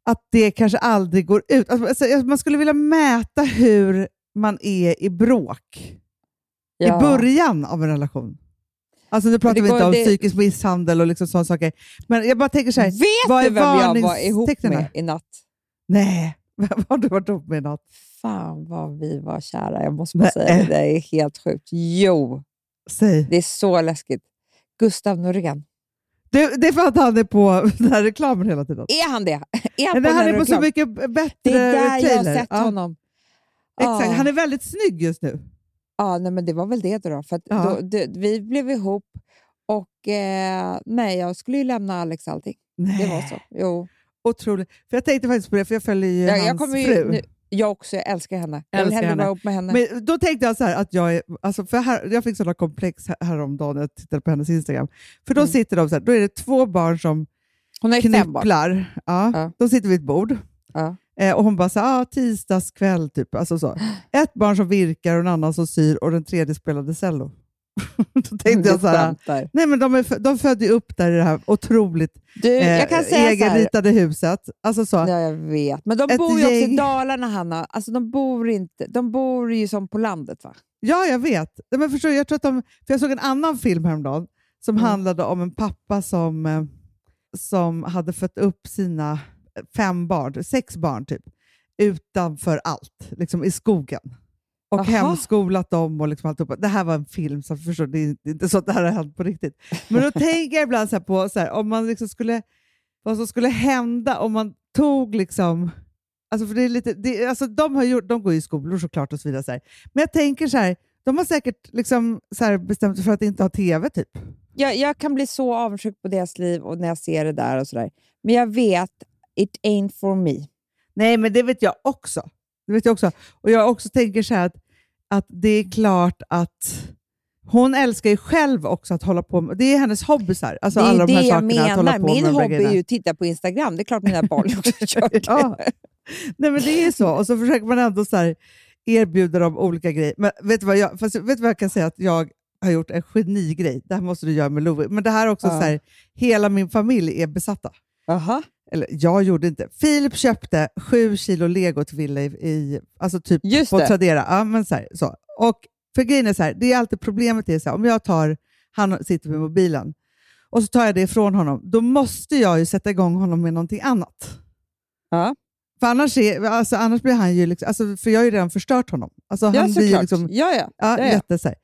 att det kanske aldrig går ut. Alltså, man skulle vilja mäta hur man är i bråk Ja. i början av en relation. Alltså nu pratar vi inte om det- psykisk misshandel och liksom sådana saker. Men jag bara tänker så här, Vet vad du är vem jag var ihop med i natt? Nej, har du varit ihop med natt? Fan vad vi var kära. Jag måste bara säga det. Det är helt sjukt. Jo, Säg. det är så läskigt. Gustav Norén. Det, det är för att han är på den här reklamen hela tiden. Är han det? Är han på han är på så mycket bättre Det är där jag har trailer. sett Ja, honom. Exakt, Ja. han är väldigt snygg just nu. Ja, nej, men det var väl det då. För Ja. då, det, vi blev ihop och eh, nej, jag skulle ju lämna Alex allting. Nej. Det var så. Jo. Otroligt. För jag tänkte faktiskt på det, för jag följer ju Jag, hans jag, kommer ju, fru. nu, jag också, jag älskar henne. Jag vill hellre vara ihop med henne. Men då tänkte jag så här att jag är, alltså för här, jag fick sådana komplex här- häromdagen när jag tittade på hennes Instagram. För då Mm. sitter de så här, då är det två barn som Hon har knypplar. Ja, Ja. De sitter vid ett bord. Ja. Eh, och hon bara så här, ah, tisdagskväll typ. Alltså så. Ett barn som virkar och en annan som syr och den tredje spelade cello. då tänkte jag så här, nej men de, är, de födde ju upp där i det här otroligt Du, eh, egenritade huset. Alltså så. Ja, jag vet. Men de Ett bor ju också i gäng- Dalarna, Hanna. Alltså, de, bor inte, de bor ju som på landet, va? Ja, jag vet. Men förstår, jag, tror att de, för jag såg en annan film häromdagen som Mm. handlade om en pappa som, eh, som hade fött upp sina fem barn, sex barn typ, utanför allt, liksom i skogen. Och Aha. hemskolat dem. Och liksom alltihopa. Det här var en film, så förstår, det är inte så att det här har hänt på riktigt. Men då tänker jag ibland så här på så här, om man liksom skulle, vad som skulle hända om man tog liksom Alltså för det är lite, det, alltså de, har gjort, de går ju i skolor såklart och så vidare. Så här. Men jag tänker så här, de har säkert liksom så bestämt sig för att inte ha tv typ. Jag, jag kan bli så avundsjuk på deras liv och när jag ser det där och sådär. Men jag vet, it ain't for me. Nej, men det vet jag också. Det vet jag också. Och jag också tänker så här att, att det är klart att hon älskar ju själv också att hålla på med, det är hennes hobbysar. Alltså det är alla de det här jag sakerna, att hålla menar. på Min hobby är ju att titta på Instagram. Det är klart mina barn också gör det. Ja. Nej, men det är så. Och så försöker man ändå så erbjuda dem olika grejer. Men vet du vad jag, fast, vet du vad jag kan säga att jag har gjort en genigrej? Det här måste du göra med Louie. Men det här är också Ja. så här, hela min familj är besatta. Aha. Eller jag gjorde inte. Filip köpte sju kilo lego till Wille i, i alltså typ Just på det. Tradera. Ja, men så här, så. Och för grejen är så här, det är alltid problemet är så här, om jag tar, han sitter med mobilen, och så tar jag det ifrån honom, då måste jag ju sätta igång honom med någonting annat. Ja, För annars, är, alltså, annars blir han ju, liksom, alltså, för jag har ju redan förstört honom. Alltså, ja han blir såklart. liksom, ja, ja. ja, ja, jätte, så.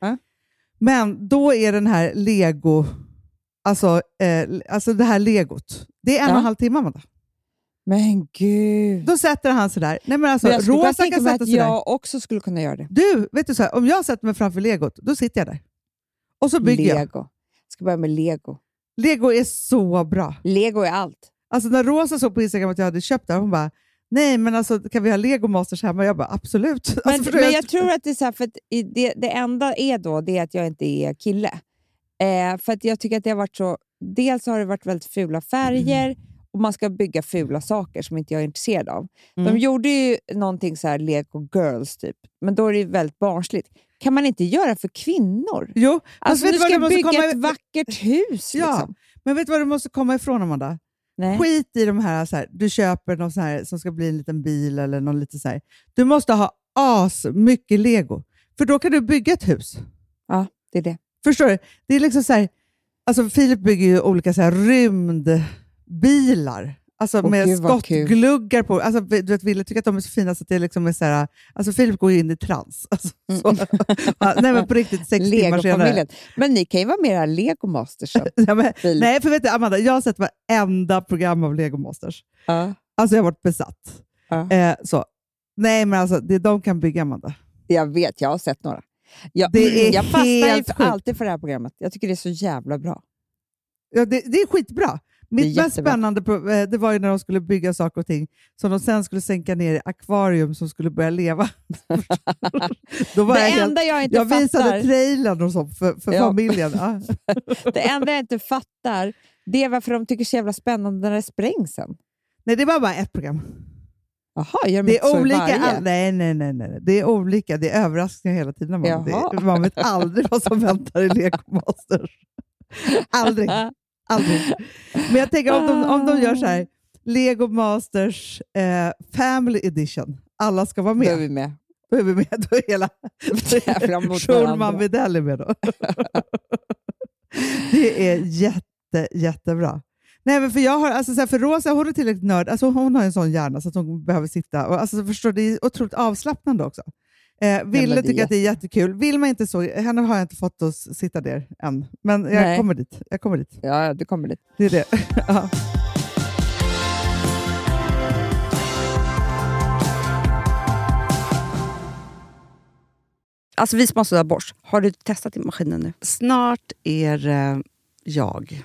Men då är den här lego, alltså, eh, alltså det här legot, det är en Ja. och en halv timme Amanda. Men gud. Då sätter han sig där. Nej, men alltså, Men jag skulle Rosa tänka kan mig sätta att sig där. jag också skulle kunna göra det. Du, vet du så här, om jag sätter mig framför legot, då sitter jag där. Och så bygger jag. Lego. Jag ska börja med lego. Lego är så bra. Lego är allt. Alltså när Rosa såg på Instagram att jag hade köpt det, hon bara Nej, men alltså, kan vi ha Lego Masters hemma? Jag bara absolut. Men, alltså, men jag tror att det är så här, för det, det enda är då det är att jag inte är kille. Eh, för att jag tycker att det har varit så... Dels har det varit väldigt fula färger och man ska bygga fula saker som inte jag är intresserad av. Mm. De gjorde ju någonting så här Lego Girls, typ. men då är det väldigt barnsligt. Kan man inte göra för kvinnor? Jo, Alltså, du ska du bygga komma ett vackert hus. Ja, Liksom. men vet du vad du måste komma ifrån Amanda? Nej. Skit i de här, så här, du köper någon här som ska bli en liten bil eller någon lite så här. Du måste ha as mycket lego, för då kan du bygga ett hus. Ja, det är det. Förstår du? Det är liksom så här, alltså Filip bygger ju olika så här rymdbilar. Alltså Åh, med gud, vad kul. skottgluggar på. Alltså, du vet, Ville tycker att de är så fina så att det liksom är så här, alltså Filip går ju in i trans. Alltså, så. Ja, Nej men på riktigt, sex timmar senare. Lego-familjen. Men ni kan ju vara med i det här Lego Masters. Ja, men, Filip. nej, för vet du, Amanda, jag har sett varenda program av Lego Masters. Ja. Alltså jag har varit besatt. Ja. Eh, så. Nej men alltså, det de kan bygga Amanda. Jag vet, jag har sett några. Jag, Det är jag fastnar helt alltid för det här programmet. Jag tycker det är så jävla bra. Ja, det, det är skitbra. Mitt mest spännande eh, det var ju när de skulle bygga saker och ting som de sen skulle sänka ner i akvarium som skulle börja leva. Då var Det jag, helt, enda jag inte jag visade fattar, trailern och så för, för Ja. familjen. Ja. det enda jag inte fattar, det är varför de tycker det är så jävla spännande när det sprängs sen. Nej, det var bara ett program. Jaha, gör de Det är olika. varje? All, nej, nej, nej, nej. Det är olika. Det är överraskningar hela tiden. Man, det, man vet aldrig vad som väntar i Lego Masters. aldrig. aldrig. Men jag tänker om de, om de gör så här, Lego Masters eh, Family Edition. Alla ska vara Då är med. vi med. Då är vi med. Då är hela Schulman. Widell är med då. det är jätte, jättebra. Nej, men för jag har, alltså, så här, för Rosa hon är tillräckligt nörd. Alltså, hon har en sån hjärna så att hon behöver sitta. Och, alltså, förstår, det är otroligt avslappnande också. Eh, Ville tycker att det är jättekul. Vill man inte så, henne har jag inte fått att sitta där än. Men jag Nej. kommer dit. Jag kommer dit. Ja, du kommer dit. Det är det. ja. Alltså vi som har borst, har du testat i maskinen nu? Snart är det jag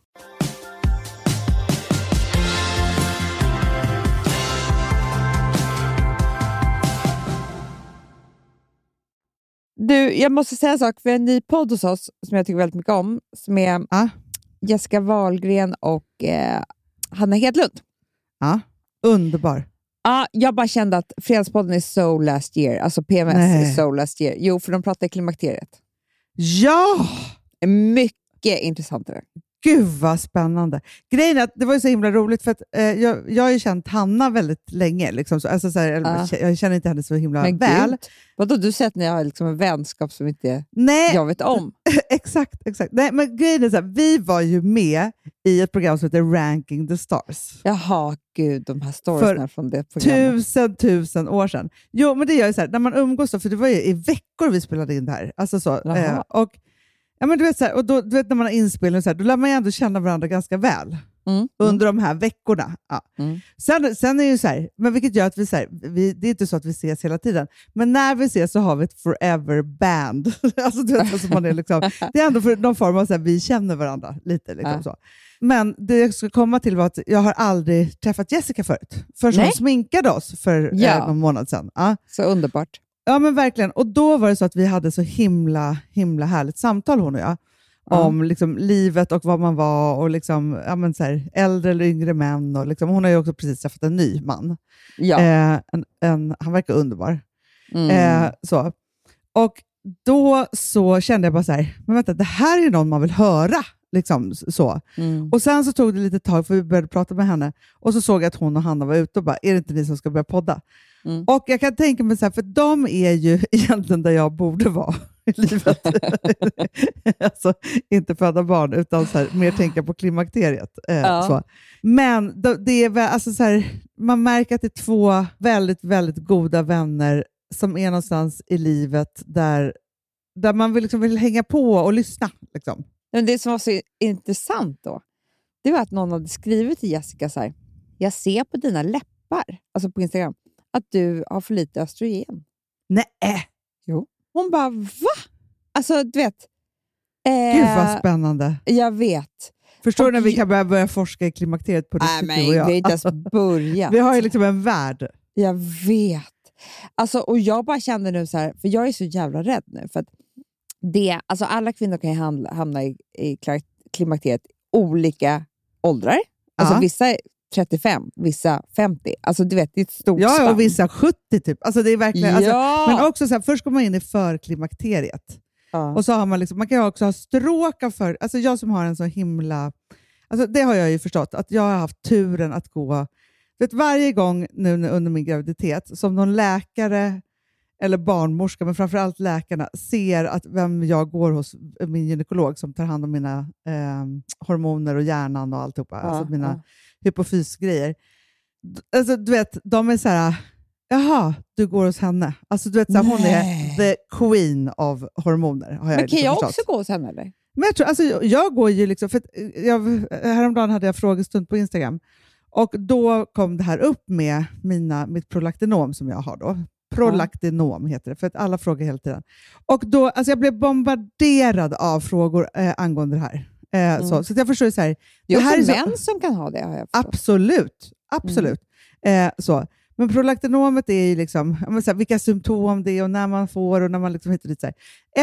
Du, jag måste säga en sak. Vi har en ny podd hos oss som jag tycker väldigt mycket om. Som är Ja. Jessica Wahlgren och eh, Hanna Hedlund. Ja. Underbar. Ja, jag bara kände att Fredagspodden är so last year. Alltså PMS Nej. är so last year. Jo, för de pratar i klimakteriet. Ja! Mycket intressantare. Gud vad spännande. Grejen är att det var ju så himla roligt för att eh, jag, jag har ju känt Hanna väldigt länge. Liksom, så, alltså, så här, Ja. Jag känner inte henne så himla Men väl. gud, vadå, du säger att ni har liksom en vänskap som inte Nej, jag vet om? exakt. exakt. Nej, men grejen är så här, vi var ju med i ett program som heter Ranking the Stars. Jaha, gud, de här storiesna från det programmet. Tusen, tusen år sedan. Jo, men det gör ju så här, när man umgås, då, för det var ju i veckor vi spelade in det här. Alltså så, eh, och, ja, men du vet, så här, och då, du vet, när man har inspelning, så här, då lär man ju ändå känna varandra ganska väl Mm. under de här veckorna. Ja. Mm. Sen, sen är det ju så här, men vilket gör att vi, så här, vi, det är inte så att vi ses hela tiden, men när vi ses så har vi ett forever band. alltså, du vet, alltså man är liksom, det är ändå för någon form av så här, vi känner varandra lite. Liksom, Ja. så. Men det jag ska komma till var att jag har aldrig träffat Jessica förut. Först hon sminkade oss för Ja. eh, någon månad sedan. Ja. Så underbart. Ja, men verkligen. Och då var det så att vi hade så himla, himla härligt samtal hon och jag. Ja. Om liksom, livet och vad man var och liksom, ja, men så här, äldre eller yngre män. Och liksom, hon har ju också precis träffat en ny man. Ja. Eh, en, en, han verkar underbar. Mm. Eh, så. Och då så kände jag bara så här, men vänta, det här är någon man vill höra. Liksom, så. Mm. Och Sen så tog det lite tag, för vi började prata med henne. Och så såg jag att hon och Hanna var ute och bara, är det inte ni som ska börja podda? Mm. Och jag kan tänka mig så här, för de är ju egentligen där jag borde vara i livet. alltså, inte föda barn, utan så här, mer tänka på klimakteriet. Eh, Ja. så. Men det, det är väl, alltså så här, man märker att det är två väldigt, väldigt goda vänner som är någonstans i livet där, där man vill, liksom vill hänga på och lyssna. Liksom. Men det som var så intressant då, det var att någon hade skrivit till Jessica så här, jag ser på dina läppar, alltså på Instagram, att du har för lite östrogen. Nej, Hon bara, va? Alltså, du vet. Eh, gud vad spännande. Jag vet. Förstår du Och när vi kan börja, börja forska i klimakteriet på riktigt, du och vi jag? har inte ens börjat. Vi har ju liksom en värld. Jag vet. Alltså, och jag bara kände nu så här, för jag är så jävla rädd nu. För det, alltså alla kvinnor kan ju hamna, hamna i, i klimakteriet olika åldrar. Alltså Ja. vissa 35, vissa 50. Alltså du vet, det är ett stort Ja, spann. och vissa 70 typ. Alltså det är verkligen, alltså, ja! Men också så här, först går man in i förklimakteriet. ja. Och så har man, liksom, man kan ju också ha stråk av för... Alltså jag som har en så himla... Alltså det har jag ju förstått, att jag har haft turen att gå... Vet, varje gång nu under min graviditet som någon läkare eller barnmorska, men framförallt läkarna, ser att vem jag går hos, min gynekolog som tar hand om mina eh, hormoner och hjärnan och alltihopa, Ja, alltså mina ja. Hypofysgrejer. alltså, du vet, de är så här, jaha, du går hos henne. Alltså, du vet, så här, hon är the queen av hormoner. Har jag Men kan liksom jag förstått. också gå hos henne eller? Men jag, tror, alltså, jag, jag går ju liksom, för att jag, häromdagen hade jag frågestund på Instagram och då kom det här upp med mina, mitt prolaktinom som jag har då. Prolaktinom heter det, för att alla frågar hela tiden. Och då, alltså jag blev bombarderad av frågor eh, angående det här. Eh, så, så att jag förstår så här, Det är det här också är så- män som kan ha det har jag förstått. Absolut. absolut. Eh, så. Men prolaktinomet är ju liksom, så här, vilka symptom det är och när man får och när man liksom hittar dit. Så här.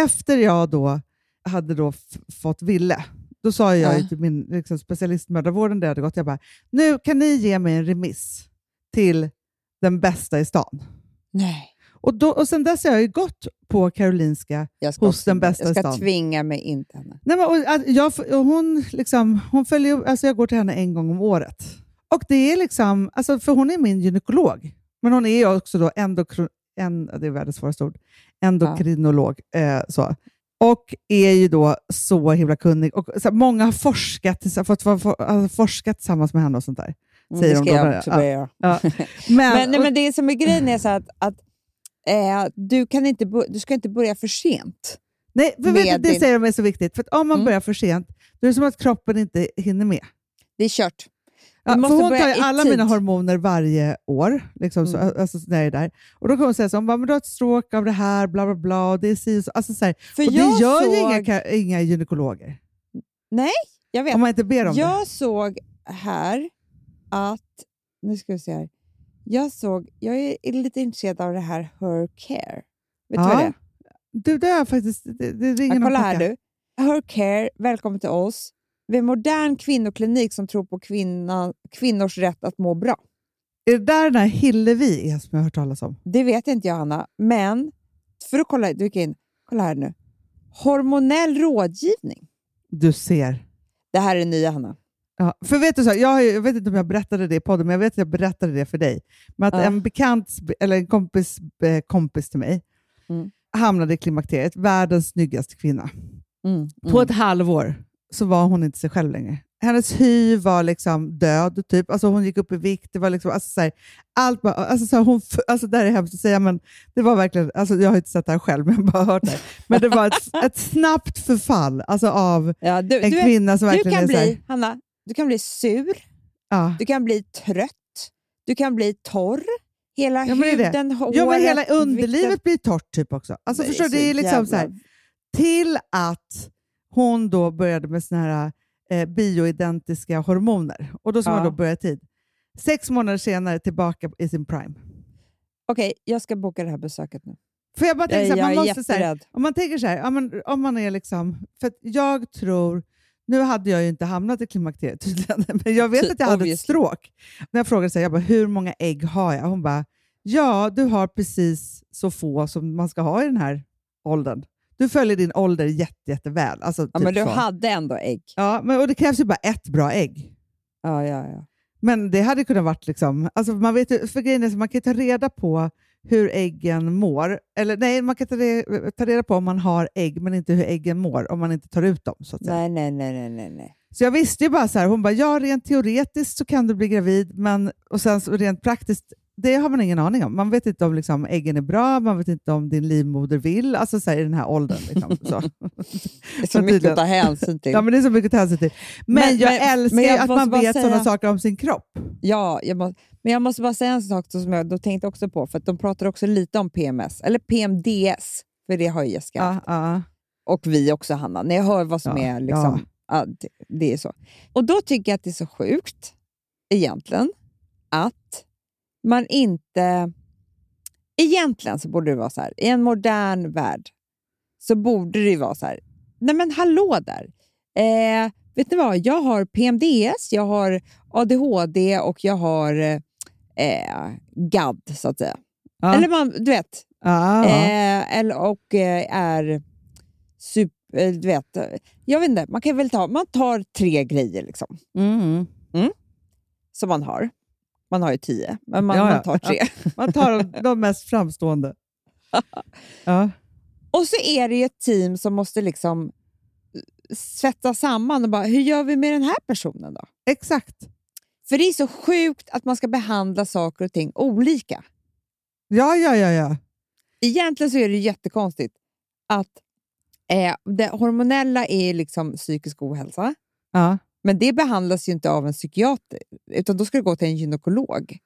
Efter jag då hade då fått Ville, då sa jag Ja. till min liksom, specialistmödravården där jag hade gått, jag bara, nu kan ni ge mig en remiss till den bästa i stan. Nej. Och, då, och sen dess har jag ju gått på Karolinska Jag ska Hos den bästa Jag i ska stan. tvinga mig in till henne. Nej, men, och, jag, och hon, liksom, hon följer, alltså jag går till henne en gång om året. Och det är liksom, alltså, för hon är min gynekolog, men hon är också då endokro, en, det är världens svåraste ord, endokrinolog. Eh, så. Och är ju då så himla kunnig. Och, så många har forskat, fått, fått, fått, forskat tillsammans med henne och sånt där. Mm, Säger det de ska då. jag också Ja. börja göra. Ja. Men, Men, nej, men det som är grejen är så att, att eh, du, kan inte, du ska inte börja för sent. nej, för vet du, det din- säger de är så viktigt, för att om man Mm. börjar för sent, då är det som att kroppen inte hinner med. Det är kört. Ja, för hon tar ju alla tid. mina hormoner varje år. Liksom, så, Mm. alltså, så där, är där. Och då kommer hon säga så, hon bara, men du har ett stråk av det här, bla bla bla. Och det, är si och så. Alltså, så här. För Och det jag gör såg, ju inga, inga gynekologer, jag vet, om man inte ber om jag såg här att, nu ska vi se här. Jag såg, jag är lite intresserad av det här Her Care. Vet du Ja, vad det är? Du, det är faktiskt, det, det ringer Ja, kolla här du. Her Care, välkommen till oss. Vi är en modern kvinnoklinik som tror på kvinna, kvinnors rätt att må bra. Är det där den här Hillevi är som jag har hört talas om? Det vet inte jag, Hanna. Men för att kolla, du gick in, kolla här nu. Hormonell rådgivning. Du ser. Det här är nya, Hanna. Ja, för vet du så, jag, jag vet inte om jag berättade det i podden, men jag vet att jag berättade det för dig. Men att Ja. en bekant, eller en kompis, eh, kompis till mig Mm. hamnade i klimakteriet, världens snyggaste kvinna. Mm. På ett halvår så var hon inte sig själv längre. Hennes hy var liksom död, typ. alltså hon gick upp i vikt. Det var liksom, alltså så här, allt bara, alltså så här, hon, alltså det här är hemskt att säga, men det var verkligen, alltså jag har inte sett det här själv, men jag har bara hört det. Men det var ett, ett snabbt förfall alltså av Ja, du, en du, kvinna som du verkligen kan är så här, bli, Hanna, du kan bli sur, ja. du kan bli trött, du kan bli torr. Hela Ja, huden, håret, Ja, men hela vikten. underlivet blir torrt typ också. Alltså, Det förstår, så det är liksom så här, till att hon då började med såna här eh, bioidentiska hormoner. Och då ska Ja. man då börja tid. Sex månader senare tillbaka i sin prime. Okej, jag ska boka det här besöket nu. För jag bara Jag, tänker så här, man måste, så här, om man tänker så här, ja, men, om man är liksom, för jag tror, nu hade jag ju inte hamnat i klimakteriet tydligen, men jag vet att jag hade ett stråk. När jag frågade så här, jag bara, hur många ägg har jag? Hon bara, ja du har precis så få som man ska ha i den här åldern. Du följer din ålder jätte, jätteväl. Alltså, Ja, typ men du så. hade ändå ägg. Ja, men, och det krävs ju bara ett bra ägg. Ja, ja, ja. Men det hade kunnat varit liksom, alltså man vet ju, för grejen är så man kan ju ta reda på hur äggen mår. Eller nej, man kan ta, re, ta reda på om man har ägg, men inte hur äggen mår om man inte tar ut dem. Så, att säga. Nej, nej, nej, nej, nej, nej. så jag visste ju bara så här, hon bara, ja rent teoretiskt så kan du bli gravid, men och sen så rent praktiskt, det har man ingen aning om. Man vet inte om liksom, äggen är bra, man vet inte om din livmoder vill, alltså så här, i den här åldern. Liksom, så. Det är så mycket att ta hänsyn till. Ja, men det är så mycket att ta hänsyn till. Men, Men- jag men- älskar men jag att måste man vet sådana säga- saker om sin kropp. Ja, jag må, men jag måste bara säga en sak som jag då tänkte också på, för att de pratar också lite om PMS, eller PMDS, för det har ju Jessica haft. Ja, ja. och vi också, Hanna. När jag hör vad som Ja, är liksom, ja. det, det är så. Och då tycker jag att det är så sjukt, egentligen, att man inte... Egentligen så borde det vara så här, i en modern värld så borde det vara så här, nej men hallå där. Eh, vet ni vad, jag har PMDS, jag har ADHD och jag har eh, GAD, så att säga. Ja. Eller man, du vet, Ja, ja. Eh, eller, och eh, är super, eh, du vet, jag vet inte, man kan väl ta, man tar tre grejer liksom, Mm. som man har. Man har ju tio, men man, Ja, ja. man tar tre. Man tar de, de mest framstående. Ja. Och så är det ju ett team som måste liksom eh, svetsa samman och bara, hur gör vi med den här personen då? Exakt. För det är så sjukt att man ska behandla saker och ting olika. Ja, ja, ja. ja. Egentligen så är det jättekonstigt att eh, det hormonella är liksom psykisk ohälsa, ja. Men det behandlas ju inte av en psykiater, utan då ska det gå till en gynekolog.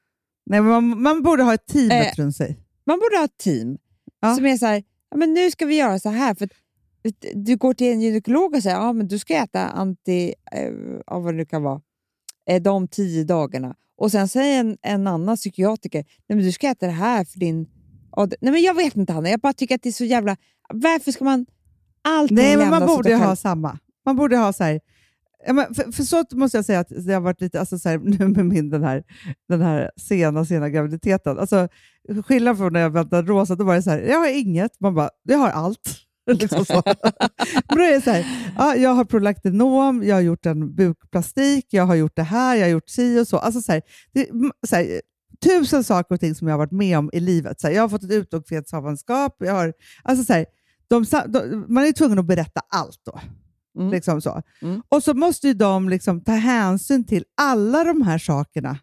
Nej, man, man borde ha ett team Eh, runt sig. Man borde ha ett team Ja. som är så här, ja, men nu ska vi göra så här. För du går till en gynekolog och säger ja, men du ska äta anti, eh, vad det nu kan vara, eh, de tio dagarna. Och sen säger en, en annan psykiatriker, nej men du ska äta det här för din... Nej men jag vet inte Hanna, jag bara tycker att det är så jävla... Varför ska man alltid Nej, men man borde ha samma. Man borde ha så här, ja, men för, för så måste jag säga att det har varit lite, alltså så här, nu med min den här, den här sena, sena graviditeten. Alltså, skillnad från när jag väntade Rosa, då var det så här, jag har inget. Man bara, jag har allt. liksom så. Men då är det så här, ja, jag har prolaktinom, jag har gjort en bukplastik, jag har gjort det här, jag har gjort si och så. Alltså så här, det, så här, tusen saker och ting som jag har varit med om i livet. Så här, jag har fått ett jag har, alltså så här, de, sa- de, man är tvungen att berätta allt då. Mm. Liksom så. Mm. Och så måste ju de liksom ta hänsyn till alla de här sakerna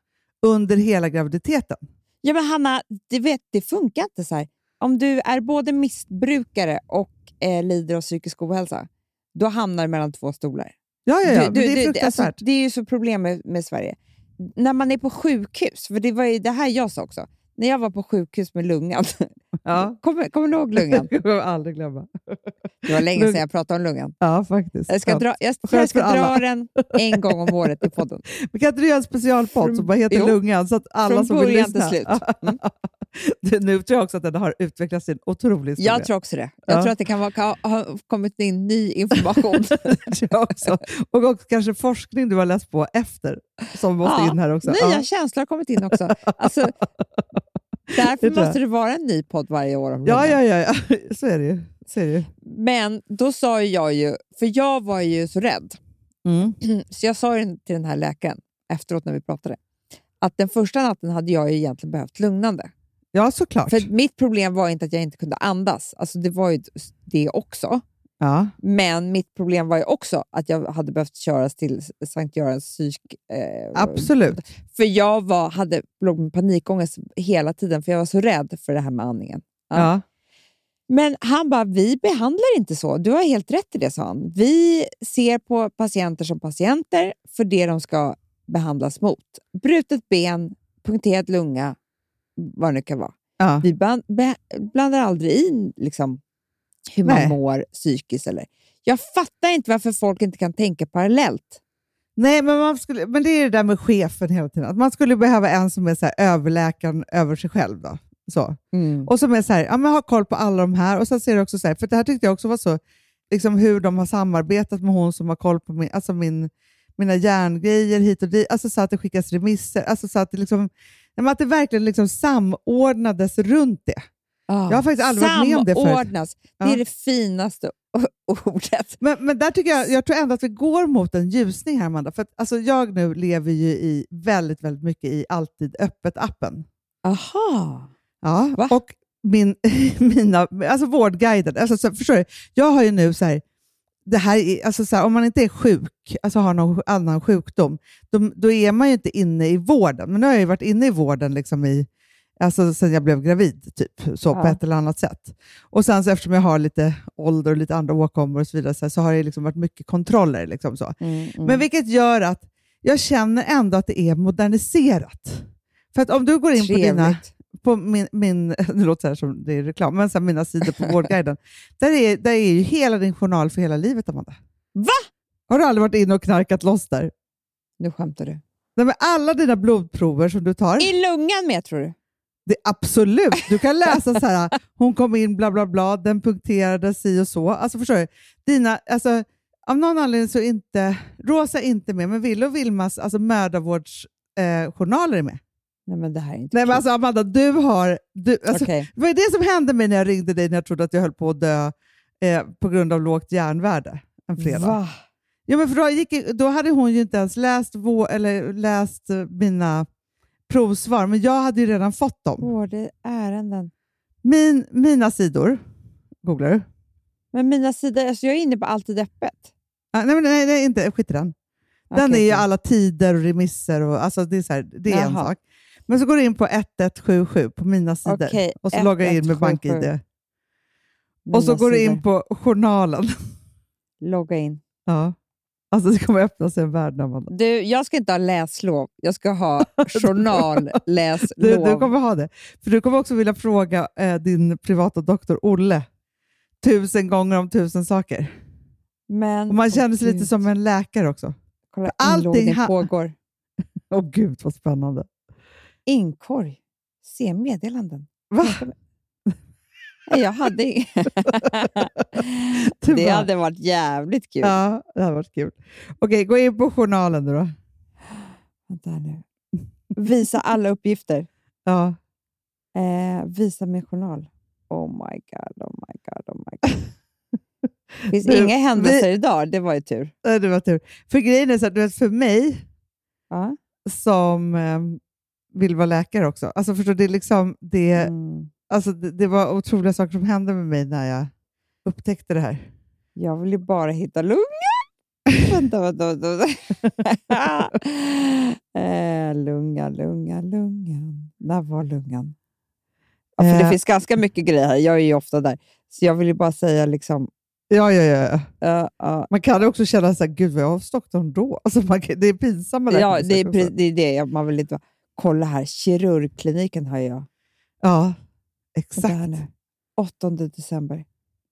under hela graviditeten. Ja, men Hanna, du vet, det funkar inte så här. Om du är både missbrukare och eh, lider av psykisk ohälsa, då hamnar du mellan två stolar. Ja, ja, ja. men Du- det du- är fruktansvärt. alltså, det är ju så problem med, med Sverige. När man är på sjukhus, för det var ju det här jag sa också. När jag var på sjukhus med lungan. ja. Kommer, kommer du ihåg lungan? Jag kommer aldrig glömma. Det var länge sedan jag pratade om lungan. Ja, faktiskt. Jag ska, ja. dra, jag, jag ska dra den en gång om året i podden. Men kan inte du göra en specialpodd som bara heter Jo. Lungan så att alla Från som vill början till slut. Mm. Det- nu tror jag också att den har utvecklats till en otrolig historia. Jag tror också det. Jag Ja. tror att det kan vara, kan ha kommit in ny information. Jag också. Och också kanske forskning du har läst på efter som måste Ja, in här också. Nya Ja. känslor har kommit in också. Alltså, därför måste det vara en ny podd varje år om Ja, ja, ja, ja. Så är det ju. Så är det ju. Men då sa jag ju, för jag var ju så rädd, Mm. så jag sa ju till den här läkaren efteråt när vi pratade, att den första natten hade jag ju egentligen behövt lugnande. Ja, såklart. För mitt problem var inte att jag inte kunde andas, alltså det var ju det också. Ja. Men mitt problem var ju också att jag hade behövt köras till Sankt Görans psyk... Eh, Absolut. För jag var, hade panikångest hela tiden, för jag var så rädd för det här med andningen. Ja. Ja. Men han bara, vi behandlar inte så. Du har helt rätt i det, sa han. Vi ser på patienter som patienter för det de ska behandlas mot. Brutet ben, punkterad lunga, vad det nu kan vara. Ja. Vi blandar aldrig in liksom, hur man Nej. mår psykiskt. Eller. Jag fattar inte varför folk inte kan tänka parallellt. Nej, men, man skulle, men det är det där med chefen hela tiden. Att man skulle behöva en som är så här, överläkaren över sig själv. Då. Så. Och som är så här, ja, men har koll på alla de här. Och sen ser det också så här, för det här tyckte jag också var så, liksom hur de har samarbetat med hon som har koll på min, alltså min, mina järngrejer hit och dit. Alltså så att det skickas remisser. Alltså så att det, liksom, att det verkligen liksom samordnades runt det. Jag har faktiskt aldrig varit med om det förut. Samordnas. Det är det finaste ordet. Men, men där tycker jag, jag tror ändå att vi går mot en ljusning här, Amanda. För att, alltså, jag nu lever ju i väldigt, väldigt mycket i Alltid öppet-appen. Aha. Ja, Va? och min, mina, alltså vårdguiden. Alltså, så, förstår du? Jag har ju nu så här, det här är, alltså så här, om man inte är sjuk, alltså har någon annan sjukdom, då, då är man ju inte inne i vården. Men nu har jag ju varit inne i vården liksom i, alltså sen jag blev gravid, typ, så på Ja. ett eller annat sätt. Och sen så eftersom jag har lite ålder och lite andra åkommor och så vidare, så, så har det liksom varit mycket kontroller. Liksom så. Mm, mm. Men vilket gör att jag känner ändå att det är moderniserat. För att om du går in på dina Trevligt. på min, min det låter så här som det är reklam, men så mina sidor på Vårdguiden, där är, där är ju hela din journal för hela livet, Amanda. Va? Har du aldrig varit inne och knarkat loss där? Nu skämtar du. Nej, alla dina blodprover som du tar, I lungan med tror du? Det, absolut. Du kan läsa så här, hon kom in, bla bla bla, den punkterades si och så. Alltså förstår du? Dina, alltså, av någon anledning så är inte Rosa inte med, men Ville och Vilmas alltså mödravårdsjournaler eh, journaler är med. Nej men det här är inte Nej, men alltså, Amanda, du har... Du, alltså, Okej. Det var det som hände mig när jag ringde dig när jag trodde att jag höll på att dö eh, på grund av lågt järnvärde en fredag. Va? Ja, men för då, gick, då hade hon ju inte ens läst, vå, eller läst mina provsvar, men jag hade ju redan fått dem. Vård ärenden. Min, mina sidor, googlar du? Men mina sidor, alltså jag är inne på Alltid öppet. Ah, nej, men nej, nej, inte, skit i den. Den Okej, är ju okej. alla tider och remisser. Och, alltså det är, så här, det är en sak. Men så går du in på 1177 på mina sidor Okej, och så loggar jag in med 1177. BankID. Och så går du in på journalen. Logga in. Ja. Alltså det kommer öppna sig en värld, Amanda. Du, jag ska inte ha läslov. Jag ska ha journalläslov. Du, du kommer ha det. För du kommer också vilja fråga eh, din privata doktor Olle tusen gånger om tusen saker. Men, Och man känner sig lite som en läkare också. Kolla, allting pågår. Åh gud vad spännande. Inkorg. Se meddelanden. Va? Jag hade ing- Du Det hade varit jävligt kul. Ja, det hade varit kul. Okej, gå in på journalen nu då. Vänta här nu. Visa alla uppgifter. Ja. Eh, visa min journal. Oh my god, oh my god, oh my god. Det finns Du, inga händelser vi- idag, det var ju tur. Det var tur. För grejen är så att du vet, för mig Ja. som eh, vill vara läkare också, alltså förstår det, är liksom, det, Mm. Alltså, det, det var otroliga saker som hände med mig när jag upptäckte det här. Jag vill ju bara hitta lungan. vänta, vänta, vänta. vänta. eh, lunga, lunga, lungan. När var lungan? Ja, för det Eh. finns ganska mycket grejer här. Jag är ju ofta där. Så jag vill ju bara säga liksom... Ja, ja, ja. ja, ja. Man kan också känna så här, gud vad jag har Stockholm då? Alltså, man, det är pinsamma Ja, det är, det är det. Man vill inte. Kolla här, kirurgkliniken har jag. Ja, exakt. här nu. 8 december.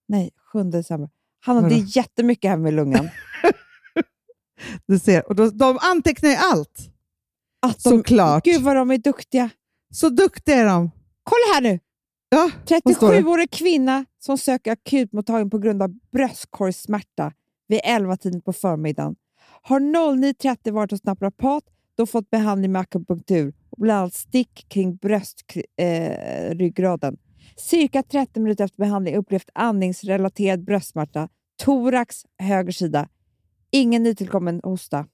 Nej, 7 december. Hanna, Vadå? det är jättemycket här med lungan. Du ser. Och då, de antecknar ju allt. Att de, Såklart. Gud vad de är duktiga. Så duktiga är de. Kolla här nu! Ja, vad står det? 37-årig kvinna som söker akutmottagning på grund av bröstkorgssmärta vid 11-tiden på förmiddagen. Har 09.30 varit hos naprapat, då fått behandling med akupunktur bland annat stick kring bröstryggraden. Eh. Cirka 30 minuter efter behandling upplevt andningsrelaterad bröstsmärta, thorax höger sida. Ingen nytillkommen hosta.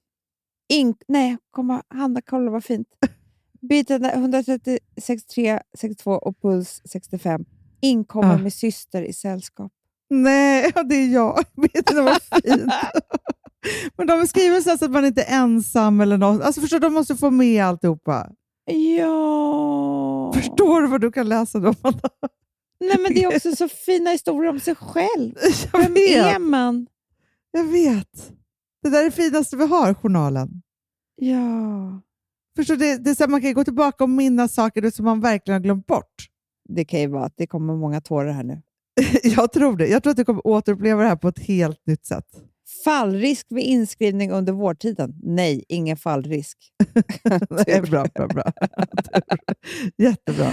In, nej, komma, Hanna, kolla vad fint. Bitande 130, 63, 62 och puls 65. Inkommer Ah. med syster i sällskap. Nej, ja, det är jag. Vet du, var fint. Men de skriver så att man inte är ensam eller något. Alltså förstår de måste få med alltihopa. Ja! Förstår du vad du kan läsa då? Amanda? Nej, men det är också så fina historier om sig själv. Jag Vem är vet. man? Jag vet. Det där är det finaste vi har, journalen. Ja. Förstår du, det, det är så här, man kan gå tillbaka och minnas saker som man verkligen har glömt bort. Det kan ju vara att det kommer många tårar här nu. Jag tror det. Jag tror att du kommer återuppleva det här på ett helt nytt sätt. Fallrisk vid inskrivning under vårdtiden? Nej, ingen fallrisk. Det är bra, bra, bra. Jättebra.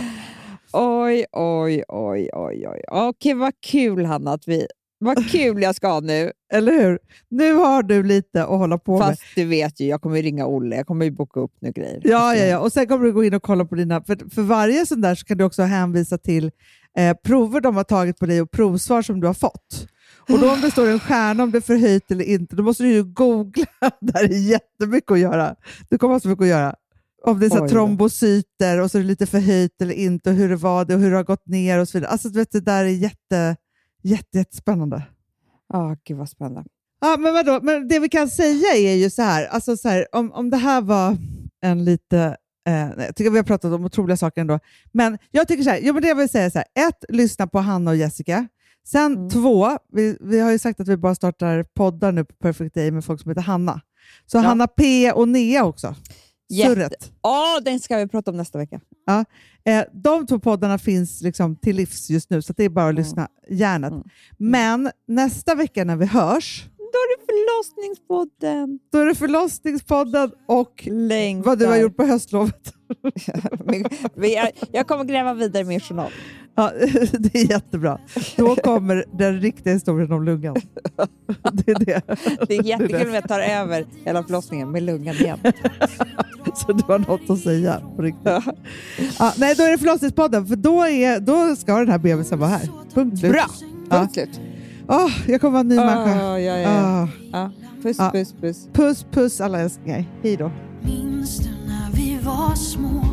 Oj, oj, oj, oj, oj. Okej, vad kul Hanna att vi... Vad kul jag ska ha nu. Eller hur? Nu har du lite att hålla på med. Fast du vet ju, jag kommer ju ringa Olle. Jag kommer ju boka upp nu grejer. Ja, ja, ja. Och sen kommer du gå in och kolla på dina... För, för varje sån där så kan du också hänvisa till eh, prover de har tagit på dig och provsvar som du har fått. Och då om det står en stjärna om det är förhöjt eller inte, då måste du ju googla. Det här är jättemycket att göra. Du kommer ha så mycket att göra. Om det är så trombocyter och så är det lite förhöjt eller inte och hur det var det och hur det har gått ner och så vidare. Alltså, vet, det där är jätte, jätte, jättespännande. Ja, gud vad spännande. Ja, men vadå? Men det vi kan säga är ju så här, alltså så här om, om det här var en lite... Eh, jag tycker vi har pratat om otroliga saker ändå. Men jag tycker så här, ja, men det jag vill säga så här. Ett, lyssna på Hanna och Jessica. Sen Mm. två, vi, vi har ju sagt att vi bara startar poddar nu på Perfect Day med folk som heter Hanna. Så Ja. Hanna P och Nea också. Surret. Åh, den ska vi prata om nästa vecka. Eh, de två poddarna finns liksom till livs just nu, så det är bara att Mm. lyssna järnet. Mm. Men nästa vecka när vi hörs, Då är det förlossningspodden. då är det förlossningspodden och Längtar. vad du har gjort på höstlovet. Jag kommer gräva vidare i min journal. Ja, det är jättebra. Då kommer den riktiga historien om lungan. Det är det. Det är jättekul om jag tar över hela förlossningen med lungan igen. Så du har något att säga på riktigt. Ja, nej, då är det förlossningspodden, för då, är, då ska den här bebisen vara här. Punkt slut. Bra! Ja. Punkt slut. Oh, jag kommer vara en ny oh, människa. Ja, ja, ja. Oh. Puss, ah. puss, puss. Puss, puss alla älsklingar. Hej då. Minns du när vi var små?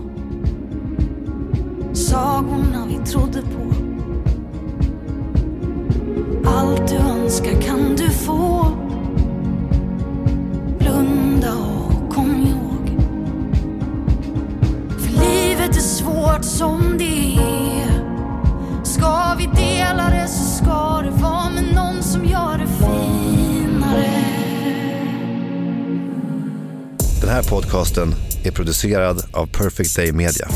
Sagorna vi trodde på. Allt du önskar kan du få. Blunda och kom ihåg. För livet är svårt som det är. Ska vi dela det så ska det vara med någon som gör det finare Den här podcasten är producerad av Perfect Day Media.